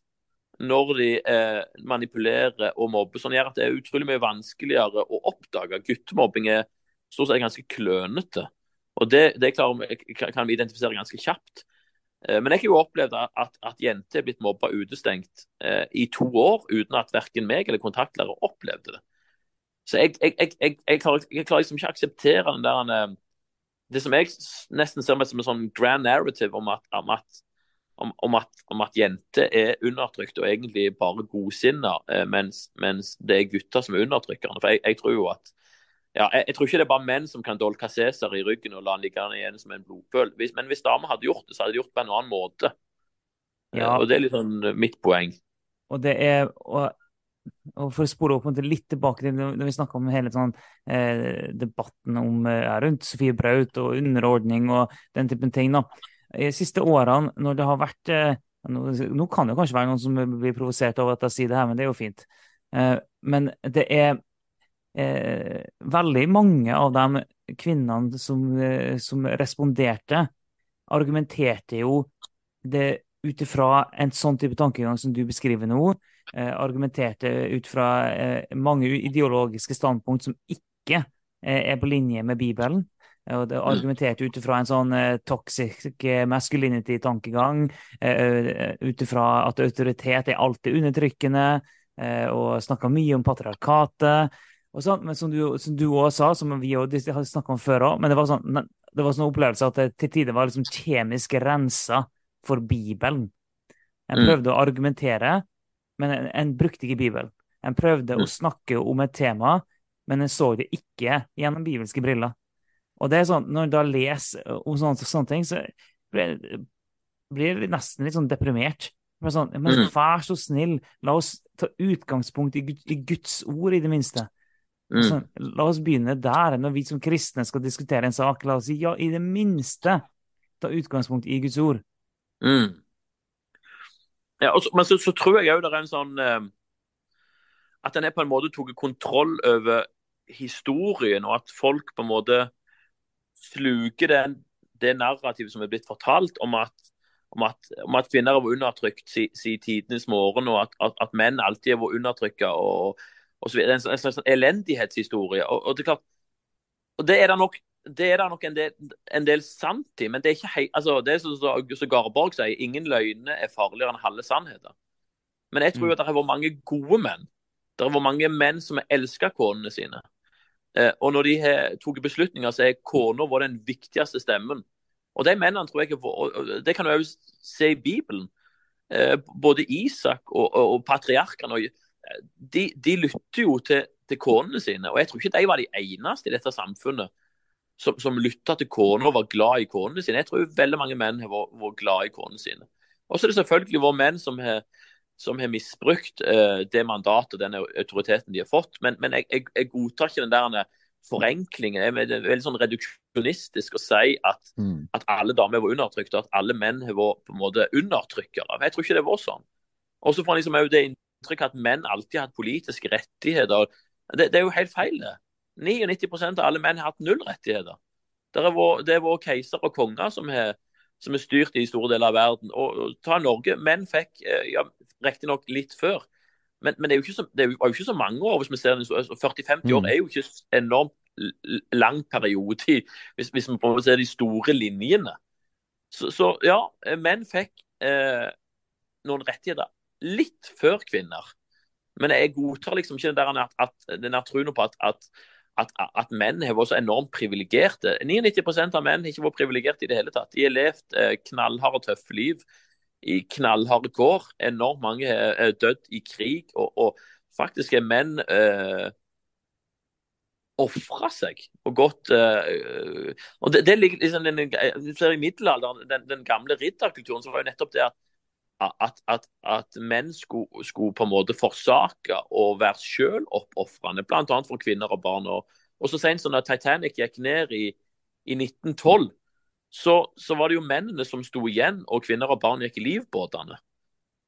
S3: når de eh, manipulerer og mobber. Sånn gjør at det er utrolig mye vanskeligere å oppdage. Guttemobbing er stort sett ganske klønete. Og Det, det klarer, kan vi identifisere ganske kjapt. Eh, men jeg har jo opplevd at, at jenter er blitt mobba utestengt eh, i to år uten at verken meg eller kontaktlærer opplevde det. Så jeg, jeg, jeg, jeg klarer, klarer, liksom ikke å akseptere den der eh, Det som jeg nesten ser som en sånn grand narrative om at, om at, om, om at, om at jenter er undertrykt og egentlig bare godsinna, eh, mens, mens, det er gutter som er undertrykkerne. For jeg, tror jo at ja, jeg, jeg, tror ikke det er bare menn som kan dolke Cæsar i ryggen og la han ligge igjen som en blodpøl. Hvis, men hvis damer hadde gjort det, så hadde de gjort det på en annen måte. Eh, ja. Og Det er litt sånn eh, mitt poeng.
S1: Og det er, og, og For å spore opp litt tilbake til når vi snakka om hele sånn, eh, debatten om, eh, rundt Sofie Braut og underordning og den typen ting. da. De siste årene, når det har vært eh, nå, nå, kan det kanskje være noen som blir provosert over at jeg sier det her, men det er jo fint. Eh, men det er eh, veldig mange av de kvinnene som, eh, som responderte, argumenterte jo det ut ifra en sånn type tankegang som du beskriver nå. Eh, argumenterte ut fra eh, mange ideologiske standpunkt som ikke er på linje med Bibelen. Og det argumenterte ut ifra en sånn uh, toxic masculinity-tankegang. Uh, ut ifra at autoritet er alltid undertrykkende, og snakka mye om patriarkatet. Sånn, men som du, som du også sa, som vi også har snakka om før òg, men det var sånn det var sånn opplevelse at det til tider var liksom kjemisk rensa for Bibelen. En mm. prøvde mm. å argumentere, men en, en, brukte ikke Bibelen. En prøvde mm. å snakke om et tema, men en så det ikke gjennom bibelske briller. Og det er sånn, Når en da leser om sånne, sånne ting, så blir, blir jeg nesten litt sånn deprimert. Men sånn, men mm. Vær så snill, la oss ta utgangspunkt i, i Guds ord, i det minste. Mm. Så, la oss begynne der. Når vi som kristne skal diskutere en sak, la oss si ja, i det minste ta utgangspunkt i Guds ord.
S3: Mm. Ja, så, men så, så, tror jeg òg det er en sånn eh, At en er på en måte tatt kontroll over historien, og at folk på en måte sluker det, det narrativet som er blitt fortalt om at, om at, om at kvinner har vært undertrykt siden si tidenes morgen, og at, at, at, menn alltid har vært undertrykka. Og, og så videre. En, en slags elendighetshistorie. Og, og, det er klart, og det er det nok, det er det nok en, del, en del sant i, men det er ikke hei, altså, det er som August Garborg sier, ingen løgner er farligere enn halve sannheter. Men jeg tror mm. at det har vært mange gode menn. Det har vært mange menn som har elska konene sine. Eh, og når de har tatt beslutninger, så er kona vår den viktigste stemmen. Og de mennene tror jeg Det kan du òg se i Bibelen. Eh, både Isak og, og, og patriarkene. Eh, de, de, lytter jo til, til konene sine. Og jeg tror ikke de var de eneste i dette samfunnet som, som lytta til kona og var glad i konene sine. Jeg tror veldig mange menn har vært, glad i konene sine. Og så er det selvfølgelig våre menn som har som har misbrukt uh, det mandatet og den autoriteten de har fått. Men, men jeg, jeg, jeg, godtar ikke den der forenklingen. Det er veldig sånn reduksjonistisk å si at, mm. at alle damer var undertrykt, og at alle menn har vært på en måte undertrykkere. Jeg tror ikke det var sånn. Og så får man liksom det inntrykk at menn alltid har hatt politiske rettigheter. Det, det er jo helt feil, det. 99 av alle menn har hatt null rettigheter. Det er våre keiser og konger som har, som er styrt i store deler av verden. Og, og ta Norge. Menn fikk eh, ja, riktignok litt før. Men, men, det, er så, det var jo ikke så mange år. hvis vi ser 40-50 altså, år mm. er jo ikke enormt lang periode hvis, hvis vi prøver å se de store linjene. Så, så ja, menn fikk eh, noen rettigheter litt før kvinner. Men jeg godtar liksom ikke den der at, den troen på at, at, at, at menn har vært så enormt privilegerte. 99% av menn har ikke vært privilegerte i det hele tatt. De har levd eh, knallharde tøffe liv i knallharde kår. Enormt mange er dødd i krig, og, og faktisk er menn eh, ofra seg og gått eh, og det, det ligger liksom den, middelalderen, den, den, gamle ridderkulturen, så var jo nettopp det at, at, at, at menn skulle, skulle, på en måte forsake å være selv oppofrende, bl.a. for kvinner og barn. Og, og så sent som da Titanic gikk ned i, i 1912, så, så, var det jo mennene som sto igjen, og kvinner og barn gikk i livbåtene.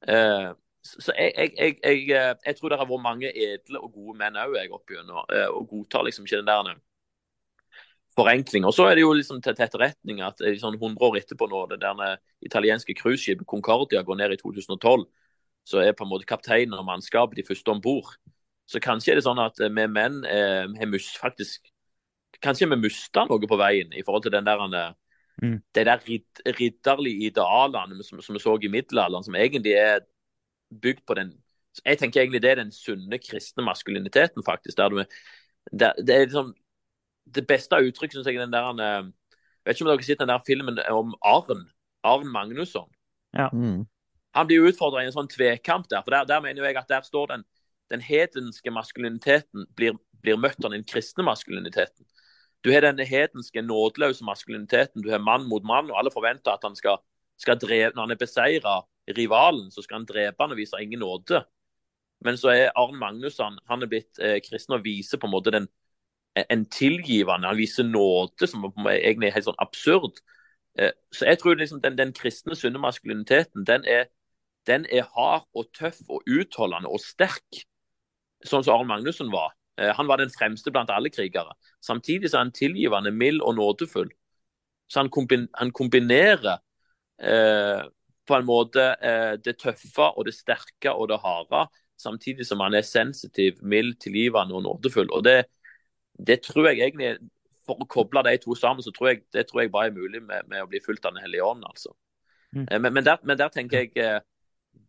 S3: Eh, så jeg, jeg, jeg, eh, jeg, tror det har vært mange edle og gode menn òg, opp gjennom, eh, og godtar liksom ikke den der eh, forenkling. Og så er det jo liksom til, til etterretning at sånn 100 år etterpå, når det der italienske cruiseskipet Concordia går ned i 2012, så er på en måte kapteinen og mannskapet de første om bord. Så kanskje er det sånn at vi menn eh, har faktisk Kanskje vi mista noe på veien i forhold til den der Mm. De der ridderlige idealene som, som, vi så i middelalderen, som egentlig er bygd på den Jeg tenker egentlig det er den sunne kristne maskuliniteten, faktisk. der du der, Det er liksom det beste uttrykket uttrykk, syns jeg, er den der Jeg eh, vet ikke om dere har sett den der filmen om Arn. Arn Magnusson.
S1: Ja. Mm.
S3: Han blir utfordra i en sånn tvekamp der. for Der, der mener jeg at der står den, den hedenske maskuliniteten blir, blir møtt av den kristne maskuliniteten. Du har denne hedenske, nådeløse maskuliniteten. Du har mann mot mann, og alle forventer at han skal, skal drepe Når han er beseira rivalen, så skal han drepe han og vise ingen nåde. Men så er Arn Magnusson han er blitt eh, kristen og viser på en måte den, en tilgivende Han viser nåde, som egentlig er helt sånn absurd. Eh, så jeg tror liksom den, den kristne, sunne maskuliniteten den er den er hard og tøff og utholdende og sterk, sånn som Arne Magnussen var. Eh, han var den fremste blant alle krigere. Samtidig så er han tilgivende, mild og nådefull. Så han, kombin han kombinerer eh, på en måte eh, det tøffe og det sterke og det harde, samtidig som han er sensitiv, mild, tilgivende og nådefull. Og det, det tror jeg egentlig For å koble de to sammen, så tror jeg det tror jeg bare er mulig med, med å bli fulgt av Den hellige ånd. altså. Mm. Eh, men, men, der, men, der, tenker jeg eh,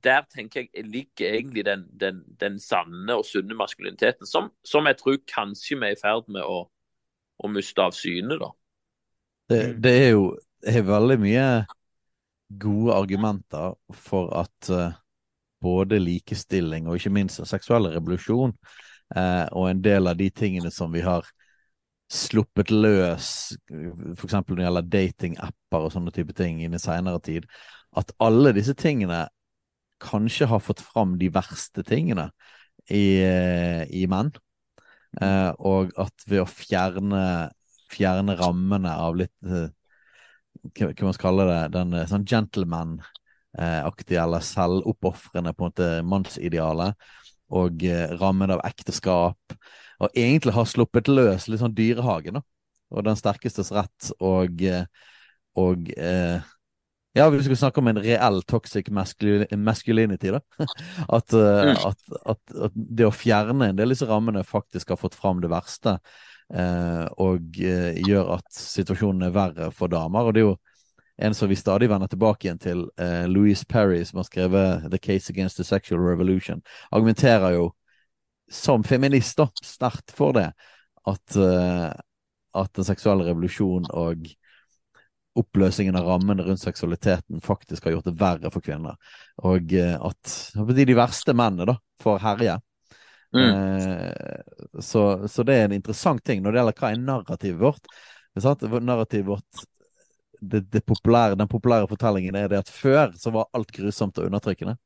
S3: der tenker jeg ligger egentlig den, den, den sanne og sunne maskuliniteten, som, som, jeg tror kanskje vi er i ferd med å, å miste av syne. da.
S2: Det, det, er jo det er veldig mye gode argumenter for at uh, både likestilling og ikke minst en seksuell revolusjon uh, og en del av de tingene som vi har sluppet løs, f.eks. når det gjelder datingapper og sånne type ting i seinere tid, at alle disse tingene kanskje har fått fram de verste tingene i, eh, i menn. Eh, og at ved å fjerne, fjerne rammene av litt eh, Hva man skal kalle det? Den eh, sånn gentleman-aktige eller selvoppofrende på mannsidealet. Og eh, rammen av ekteskap. Og egentlig har sluppet løs litt sånn dyrehagen, da. Og den sterkestes rett og, eh, og ja, hvis vi skulle snakke om en reell toxic masculinity, da. At, uh, at, at, at, det å fjerne en del av disse rammene faktisk har fått fram det verste, Eh, og eh, gjør at situasjonen er verre for damer. Og det er jo en som vi stadig vender tilbake igjen til, Louise Perry, som har skrevet 'The Case Against the Sexual Revolution', argumenterer jo som feminist da, sterkt for det. At, at den seksuelle revolusjonen og oppløsningen av rammene rundt seksualiteten faktisk har gjort det verre for kvinner. Og eh, at de verste mennene da får herje. Mm. Eh, så, så, det er en interessant ting når det gjelder hva er narrativet vårt. Narrativet vårt det, det populære, Den populære fortellingen er det at før så var alt grusomt og undertrykkende.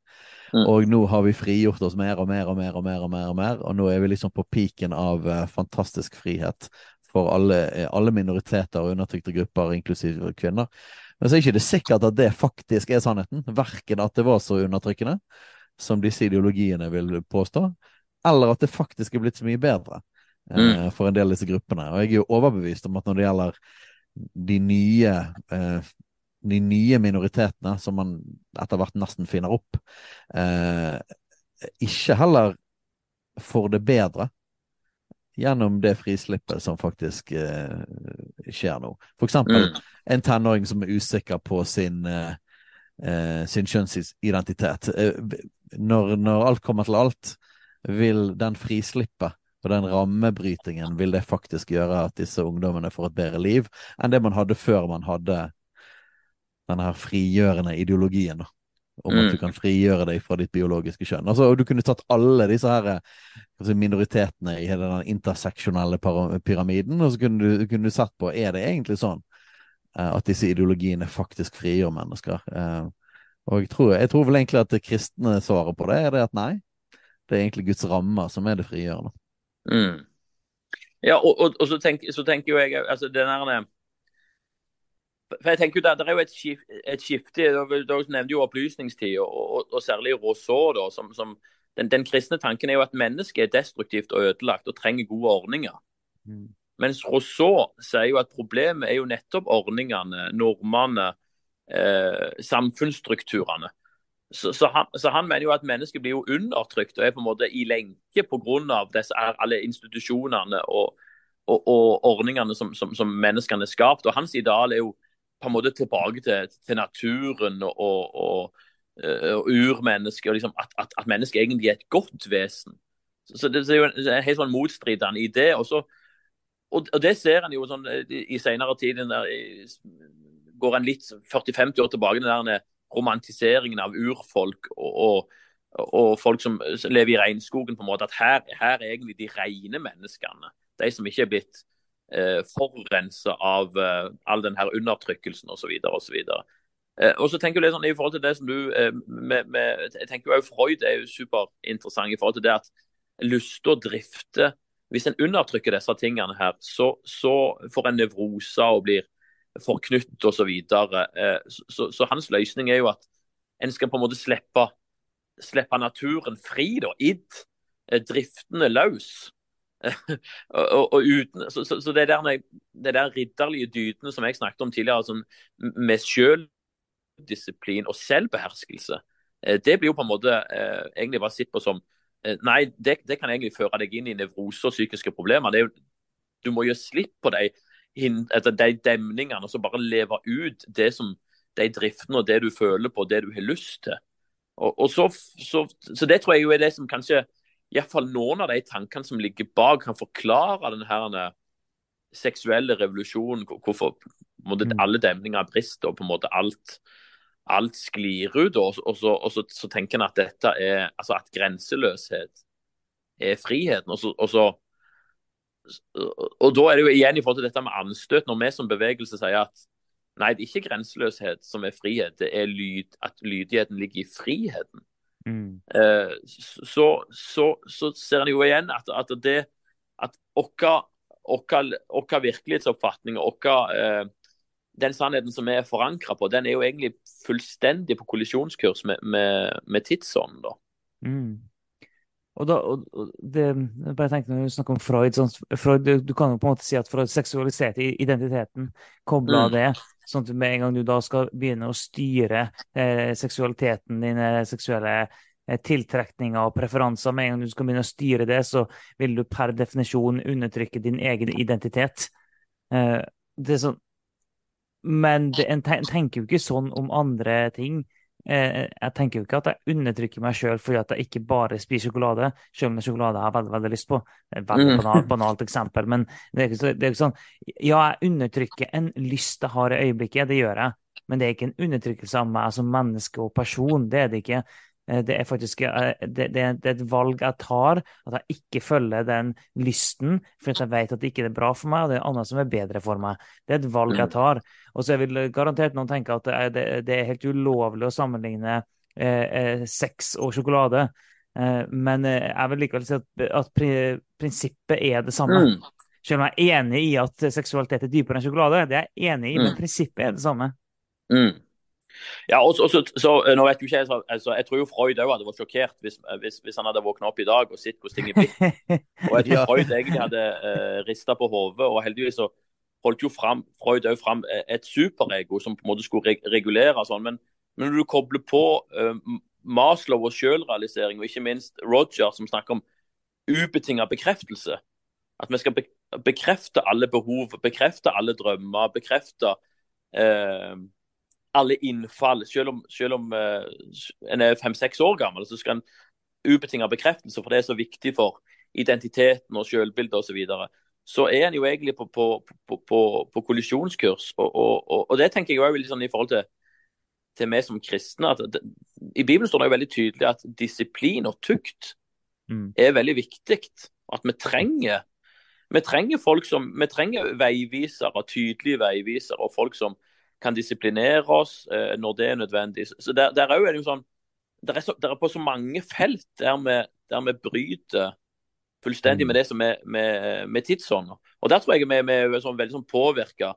S2: Mm. Og nå har vi frigjort oss mer og mer og mer og mer, og mer, og mer, og nå er vi liksom på piken av uh, fantastisk frihet for alle, alle minoriteter og undertrykte grupper, inklusiv kvinner. Men så er ikke det sikkert at det faktisk er sannheten. Verken at det var så undertrykkende som disse ideologiene vil påstå, eller at det faktisk er blitt så mye bedre eh, mm. for en del av disse gruppene. Og jeg er jo overbevist om at når det gjelder de nye, eh, de nye minoritetene, som man etter hvert nesten finner opp, eh, ikke heller får det bedre gjennom det frislippet som faktisk eh, skjer nå. For eksempel mm. en tenåring som er usikker på sin, eh, eh sin kjønnsidentitet. Eh, når, når, alt kommer til alt, vil den frislippet og den rammebrytingen vil det faktisk gjøre at disse ungdommene får et bedre liv enn det man hadde før man hadde denne her frigjørende ideologien. da om at du mm. kan frigjøre deg fra ditt biologiske kjønn. Altså, Du kunne tatt alle disse her minoritetene i hele den interseksjonelle pyramiden, og så kunne du, kunne du sett på er det egentlig sånn uh, at disse ideologiene faktisk frigjør mennesker. Uh, og jeg tror, jeg tror, vel egentlig at det kristne svaret på det er det at nei. Det er egentlig Guds rammer som er det frigjørende.
S3: Mm. Ja, og, og, og så, tenker, så, tenker, jo jeg altså den der for jeg tenker jo Det, det er jo et, skift, et skifte. Dere nevnte jo opplysningstid, og, og, og særlig Rousseau. Da, som, som den, den, kristne tanken er jo at mennesket er destruktivt og ødelagt og trenger gode ordninger. Mm. Mens Rousseau sier jo at problemet er jo nettopp ordningene, normene, eh, samfunnsstrukturene. Så, så, han, så, han, mener jo at mennesket blir jo undertrykt og er på en måte i lenke pga. alle institusjonene og, og, og ordningene som, som, som, menneskene er skapt. Og hans ideal er jo på en måte tilbake til, til naturen og, og, eh, og urmennesket. og liksom at, at, at, mennesket egentlig er et godt vesen. Så, så det, er jo en, helt sånn motstridende idé. Og, så, og, det ser en jo sånn i, eh, i senere tid. Der, i, går en litt 40-50 år tilbake, den der romantiseringen av urfolk og, og, folk som lever i regnskogen. på en måte, At her, her er egentlig de rene menneskene. De som ikke er blitt eh, forurensa av eh, all den her undertrykkelsen osv. osv. Eh, og så tenker jeg litt sånn i forhold til det som du eh, med, med, Jeg tenker jo Freud er jo superinteressant i forhold til det at lyste og drifte Hvis en undertrykker disse tingene her, så, så får en nevroser og blir forknytt osv. Så, videre. Eh, så, så hans løsning er jo at en skal på en måte slippe, slippe naturen fri, da, id, eh, driftene løs. og, og, uten, så, så, så det, der, det der ridderlige dydene som jeg snakket om tidligere, sånn, med selvdisiplin og selvbeherskelse, eh, det blir jo på en måte eh, egentlig bare sett på som Nei, det, det, kan egentlig føre deg inn i nevrose og psykiske problemer. Jo, du må gjøre slipp på de, de demningene og så bare leve ut det som, de driftene og det du føler på, det du har lyst til. Og, og så, så, så, det tror jeg jo er det som kanskje iallfall noen av de tankene som ligger bak, kan forklare denne her seksuelle revolusjonen, hvorfor måte, mm. alle demninger brister og på en måte alt, alt sklir ut. Og, og, så, og så, så, tenker en at dette er altså at grenseløshet er friheten. Og, så, og, da er det jo igjen i forhold til dette med anstøt, når vi som bevegelse sier at nei, det er ikke grenseløshet som er frihet, det er lyd, at lydigheten ligger i friheten. Mm. Eh, så, så, så, ser en jo igjen at, at det at vår virkelighetsoppfatning og eh, den sannheten som vi er forankra på, den er jo egentlig fullstendig på kollisjonskurs med, med, med tidsånden.
S1: Mm. Og da, og, og det, bare tenk Når du snakker om Freud, sånn, Freud du, du, kan jo på en måte si at Freud seksualiserte identiteten, kobla mm. det. Sånn at med en gang du da skal begynne å styre eh, seksualiteten din, seksuelle eh, tiltrekninger og preferanser, med en gang du skal begynne å styre det, så vil du per definisjon undertrykke din egen identitet. Eh, det er sånn, men det, en tenker jo ikke sånn om andre ting. Eh, jeg tenker jo ikke at jeg undertrykker meg sjøl fordi at jeg ikke bare spiser sjokolade, selv om det er sjokolade jeg har veldig veldig lyst på. Det er et veldig mm. banalt, banalt eksempel, men det er, ikke, det er ikke sånn Ja, jeg undertrykker en lyst jeg har i øyeblikket, det gjør jeg, men det er ikke en undertrykkelse av meg som menneske og person. Det er det ikke. Eh, det er faktisk eh, det, det, er et valg jeg tar, at jeg ikke følger den lysten, for jeg vet at det ikke er bra for meg, og det er annet som er bedre for meg. Det er et valg jeg tar. Og så vil garantert noen tenke at det er, det er helt ulovlig å sammenligne eh, eh, sex og sjokolade. Eh, men jeg vil likevel si at, at prinsippet er det samme. Mm. Selv om jeg er enig i at seksualitet er dypere enn sjokolade, det er jeg enig i, mm. men prinsippet er det samme.
S3: Mm. Ja, og, så, så, nå vet jo ikke Jeg altså, jeg tror jo Freud òg hadde vært sjokkert hvis, hvis, hvis, han hadde våkna opp i dag og sett hvordan ting er blitt. Og jeg tror Freud egentlig hadde eh, rista på hodet. Og heldigvis så holdt jo fram, Freud òg fram eh, et superego som på en måte skulle regulere sånn. Men, men når du kobler på eh, Maslow og selvrealisering, og ikke minst Roger som snakker om ubetinga bekreftelse At vi skal bekrefte alle behov, bekrefte alle drømmer, bekrefte eh, alle innfall. Selv om, selv om uh, en er fem-seks år gammel, så skal en ubetinga bekreftelse, for det er så viktig for identiteten og selvbildet osv. Så, videre. så er en jo egentlig på, på, på, på kollisjonskurs. Og, og, og, det tenker jeg også litt sånn i forhold til, til meg som kristne. det, I Bibelen står det jo veldig tydelig at disiplin og tukt mm. er veldig viktig. At vi trenger vi trenger folk som, vi trenger veivisere, tydelige veivisere, og folk som, kan disiplinere oss eh, når det er nødvendig. Så der, der er det jo sånn det er, så, der er, på så mange felt der vi, der vi bryter fullstendig med det som er med, med tidsånder. Og der tror jeg vi, vi er sånn, veldig sånn påvirka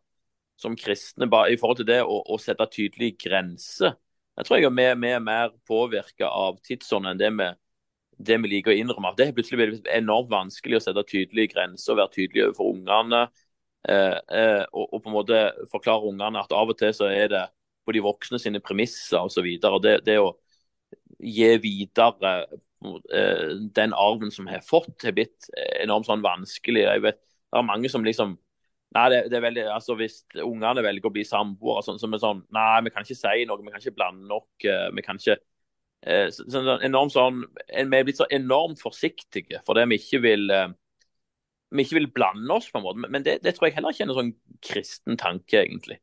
S3: som kristne bare, i forhold til det å, å sette tydelige grenser. Jeg tror jeg vi, vi er mer påvirka av tidsånden enn det vi, det vi liker å innrømme. Det er plutselig enormt vanskelig å sette tydelige grenser og være tydelig overfor ungene. Eh, eh, og, og, på en måte forklare ungene at av og til så er det på de voksne sine premisser osv. Det, det å gi videre eh, den arven som har fått, har blitt enormt sånn vanskelig. Jeg vet, det er mange som liksom Nei, det, det, er veldig, altså Hvis ungene velger å bli samboere, sånn, så er sånn Nei, vi kan ikke si noe, vi kan ikke blande nok. vi kan ikke så, så, enormt sånn, Vi er blitt så enormt forsiktige fordi vi ikke vil vi ikke vil blande oss, på en måte. Men det, det tror jeg heller ikke er en sånn kristen tanke, egentlig.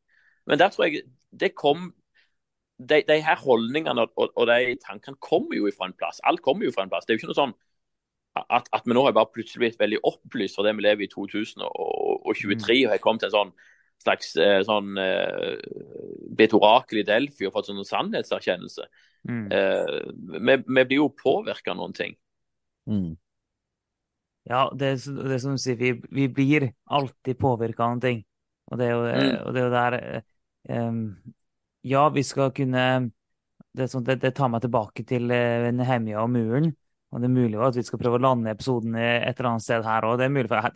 S3: Men der tror jeg det kom De, de her holdningene og, og, de tankene kommer jo fra en plass. Alt kommer jo fra en plass. Det er jo ikke noe sånn at, at vi nå har bare plutselig blitt veldig opplyst for det vi lever i 2023 mm. og har kommet til en sånn slags eh, sånn uh, blitt orakel i Delphi og fått sånn sannhetserkjennelse. Mm. Uh, vi, vi, blir jo påvirka av noen ting.
S1: Mm. Ja, det, det som du sier, vi, vi blir alltid påvirka av noen ting. Og det er jo, mm. og det er jo der um, Ja, vi skal kunne det, sånn, det, det, tar meg tilbake til uh, Nehemia og muren. Og det er mulig at vi skal prøve å lande episoden et eller annet sted her òg.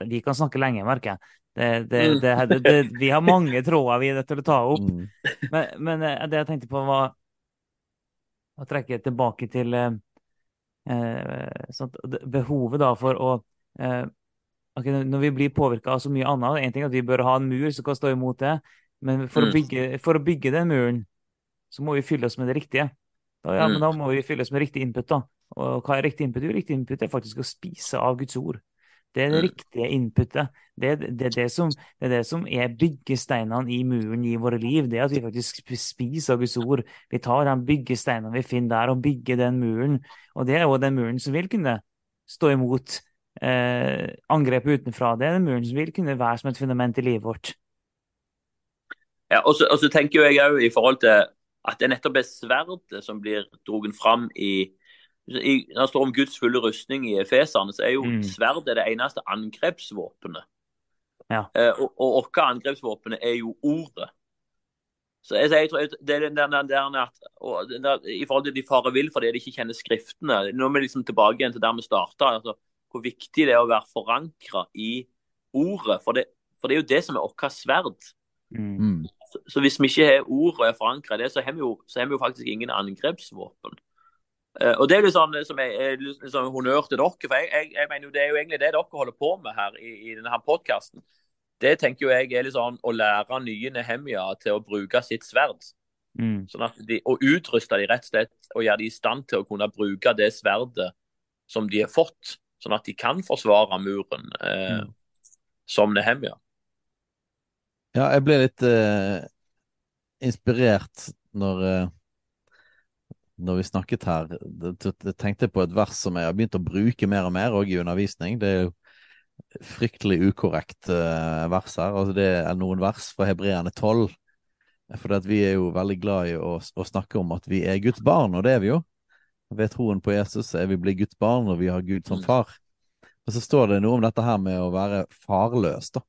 S1: Vi kan snakke lenge, merker jeg. Det, det, vi har mange tråder vi er nødt til å ta opp. Mm. Men, men, det jeg tenkte på, var å trekke tilbake til eh, sånt, behovet da for å eh, okay, Når vi blir påvirka av så mye annet En ting er at vi bør ha en mur som kan stå imot det, men for, mm. å, bygge, for å bygge den muren, så må vi fylle oss med det riktige. Da, ja, mm. men da må vi fylle oss med riktig input. da. Og hva er riktig input? Jo, riktig input er faktisk å spise av Guds ord. Det er det mm. riktige inputet. Det, det, det, som, det, er det som er byggesteinene i muren i våre liv. Det at vi faktisk spiser Guds ord. Vi tar de byggesteinene vi finner der, og bygger den muren. Og det er jo den muren som vil kunne stå imot eh, angrep utenfra. Det er den muren som vil kunne være som et fundament i livet vårt.
S3: Ja, og så, tenker jeg òg i forhold til at det nettopp er sverdet som blir dratt fram i i, Når det står om Guds fulle rustning i Efeserne, så er jo mm. sverdet det eneste angrepsvåpenet.
S1: Ja.
S3: Eh, og, og vårt angrepsvåpen er jo ordet. Så jeg, jeg tror det er den der, der at, og, der, I forhold til de farer vill fordi de ikke kjenner Skriftene Nå er vi liksom tilbake igjen til der vi starta. Altså, hvor viktig det er å være forankra i ordet. For det, for det, er jo det som er vårt sverd.
S1: Mm.
S3: Så, så, hvis vi ikke har ordet og er forankra i det, så har, vi jo, så har vi jo faktisk ingen angrepsvåpen. Uh, og Det er litt sånn som jeg, er liksom honnør til dere. for jeg, jeg, jeg, mener jo Det er jo egentlig det dere holder på med her i, i denne podkasten. Det tenker jo jeg er litt sånn å lære nye Nehemia til å bruke sitt sverd.
S1: Mm.
S3: Sånn at de, Og utruste de rett og slett og gjøre de i stand til å kunne bruke det sverdet som de har fått, sånn at de kan forsvare muren eh, mm. som Nehemia.
S2: Ja, jeg ble litt eh, inspirert når når vi snakket her, jeg tenkte på et vers som jeg har begynt å bruke mer og mer òg i undervisning. Det er jo fryktelig ukorrekt eh, vers her. Altså det er noen vers fra Hebreerne 12. For vi er jo veldig glad i å, å, snakke om at vi er Guds barn, og det er vi jo. Ved troen på Jesus er vi blitt Guds barn, og vi har Gud som mm. far. Og så står det noe om dette her med å være farløs, da.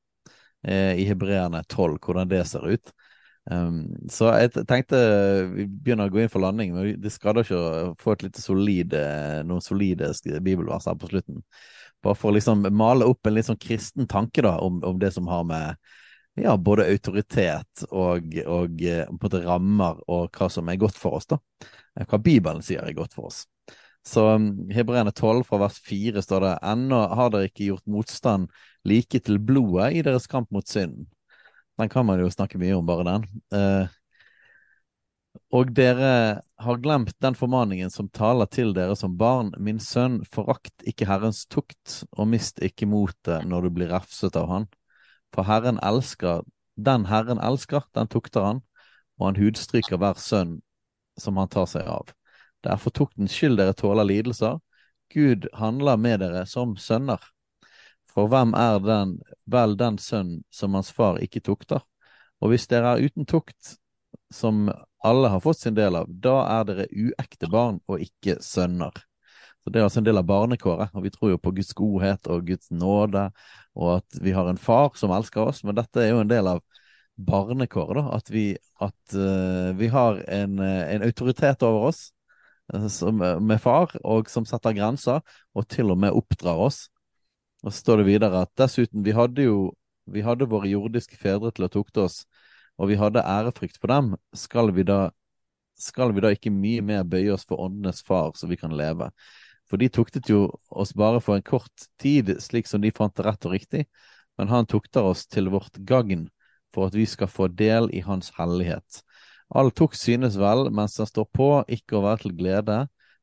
S2: Eh, I Hebreerne 12, hvordan det ser ut. Um, så jeg tenkte vi begynner å gå inn for landing, men det skader ikke å få et litt solide, noen solide bibelvers her på slutten. Bare for å liksom male opp en litt sånn kristen tanke da, om, om det som har med ja, både autoritet og, og både måte rammer og hva som er godt for oss. da. Eh, hva Bibelen sier er godt for oss. Så um, Hebreerne 12 fra vers 4 står det ennå har dere ikke gjort motstand like til blodet i deres kamp mot synden. Den kan man jo snakke mye om, bare den. Eh, og dere har glemt den formaningen som taler til dere som barn. Min sønn, forakt ikke Herrens tukt, og mist ikke motet når du blir refset av han. For Herren elsker, den Herren elsker, den tukter han, og han hudstryker hver sønn som han tar seg av. Det er for skyld dere tåler lidelser. Gud handler med dere som sønner. For hvem er den, vel den sønn som hans far ikke tukter? Og hvis dere er uten tukt, som alle har fått sin del av, da er dere uekte barn og ikke sønner. Så Det er altså en del av barnekåret, og vi tror jo på Guds godhet og Guds nåde, og at vi har en far som elsker oss, men dette er jo en del av barnekåret, da. At vi, at, uh, vi har en, en, autoritet over oss uh, som, med far, og som setter grenser, og til og med oppdrar oss. Og så står det videre at dessuten, vi hadde jo vi hadde våre jordiske fedre til å tukte oss, og vi hadde ærefrykt for dem. Skal vi da, skal vi da ikke mye mer bøye oss for åndenes far, så vi kan leve? For de tuktet jo oss bare for en kort tid, slik som de fant det rett og riktig, men han tukter oss til vårt gagn, for at vi skal få del i hans hellighet. All tukt synes vel mens den står på, ikke å være til glede,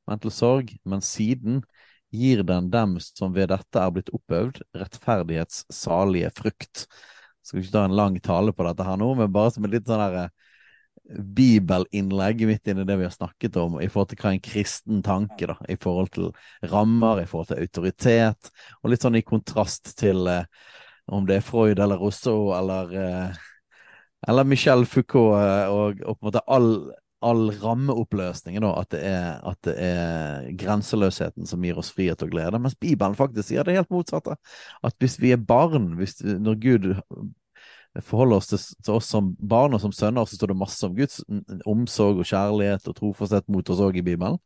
S2: men til sorg, men siden gir den dem som ved dette er blitt oppøvd, rettferdighets salige frukt. Skal ikke ta en lang tale på dette her nå, men bare som en litt sånn herre eh, bibelinnlegg midt inni det vi har snakket om, i forhold til hva en kristen tanke, da, i forhold til rammer, i forhold til autoritet, og litt sånn i kontrast til eh, om det er Freud eller Rousseau eller eh, eller Michel Foucault eh, og, og, på en måte all all rammeoppløsningen, da, at det, er, at det er grenseløsheten som gir oss frihet og glede. Mens Bibelen faktisk sier det helt motsatte. At hvis vi er barn, hvis, når Gud forholder oss til, til, oss som barn og som sønner, så står det masse om Guds omsorg og kjærlighet og trofasthet mot oss òg i Bibelen.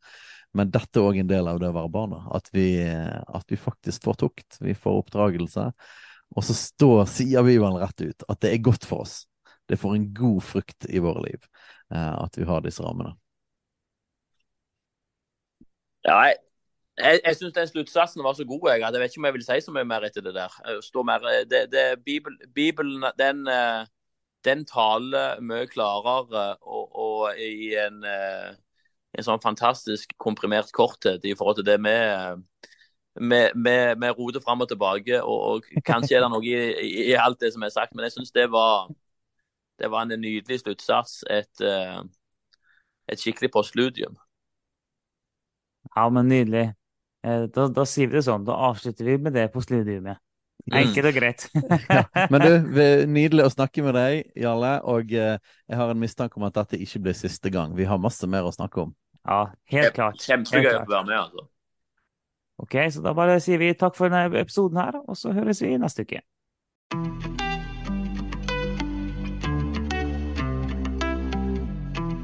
S2: Men dette er òg en del av det å være barna. At vi, at vi faktisk får tukt, vi får oppdragelse. Og så står, sier Bibelen rett ut at det er godt for oss. Det får en god frukt i våre liv eh, at vi har disse rammene.
S3: Ja, jeg, jeg, syns den sluttsatsen var så god. Jeg, jeg vet ikke om jeg vil si så mye mer etter det der. Mer, det, det, Bibel, Bibelen den, eh, den, taler mye klarere og, og i en, eh, en, sånn fantastisk komprimert korthet i forhold til det vi vi, roter fram og tilbake. Og, og, kanskje er det noe i, i, i, alt det som er sagt, men jeg syns det var det var en nydelig sluttsats. Et, eh, et skikkelig postludium.
S1: Ja, men nydelig. Eh, da, da, sier vi det sånn. Da avslutter vi med det på studiumet. Enkelt og greit.
S2: ja, men du, nydelig å snakke med deg, Jarle. Og eh, jeg har en mistanke om at dette ikke blir siste gang. Vi har masse mer å snakke om.
S1: Ja, helt klart.
S3: Kjempegøy å være med, altså.
S1: Ok, så da bare sier vi takk for denne episoden her, og så høres vi neste uke.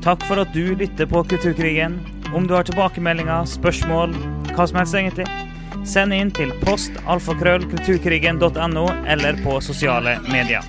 S1: Takk for at du lytter på Kulturkrigen. Om du har tilbakemeldinger, spørsmål, hva som helst egentlig, send inn til post alfakrøll kulturkrigen.no eller på sosiale medier.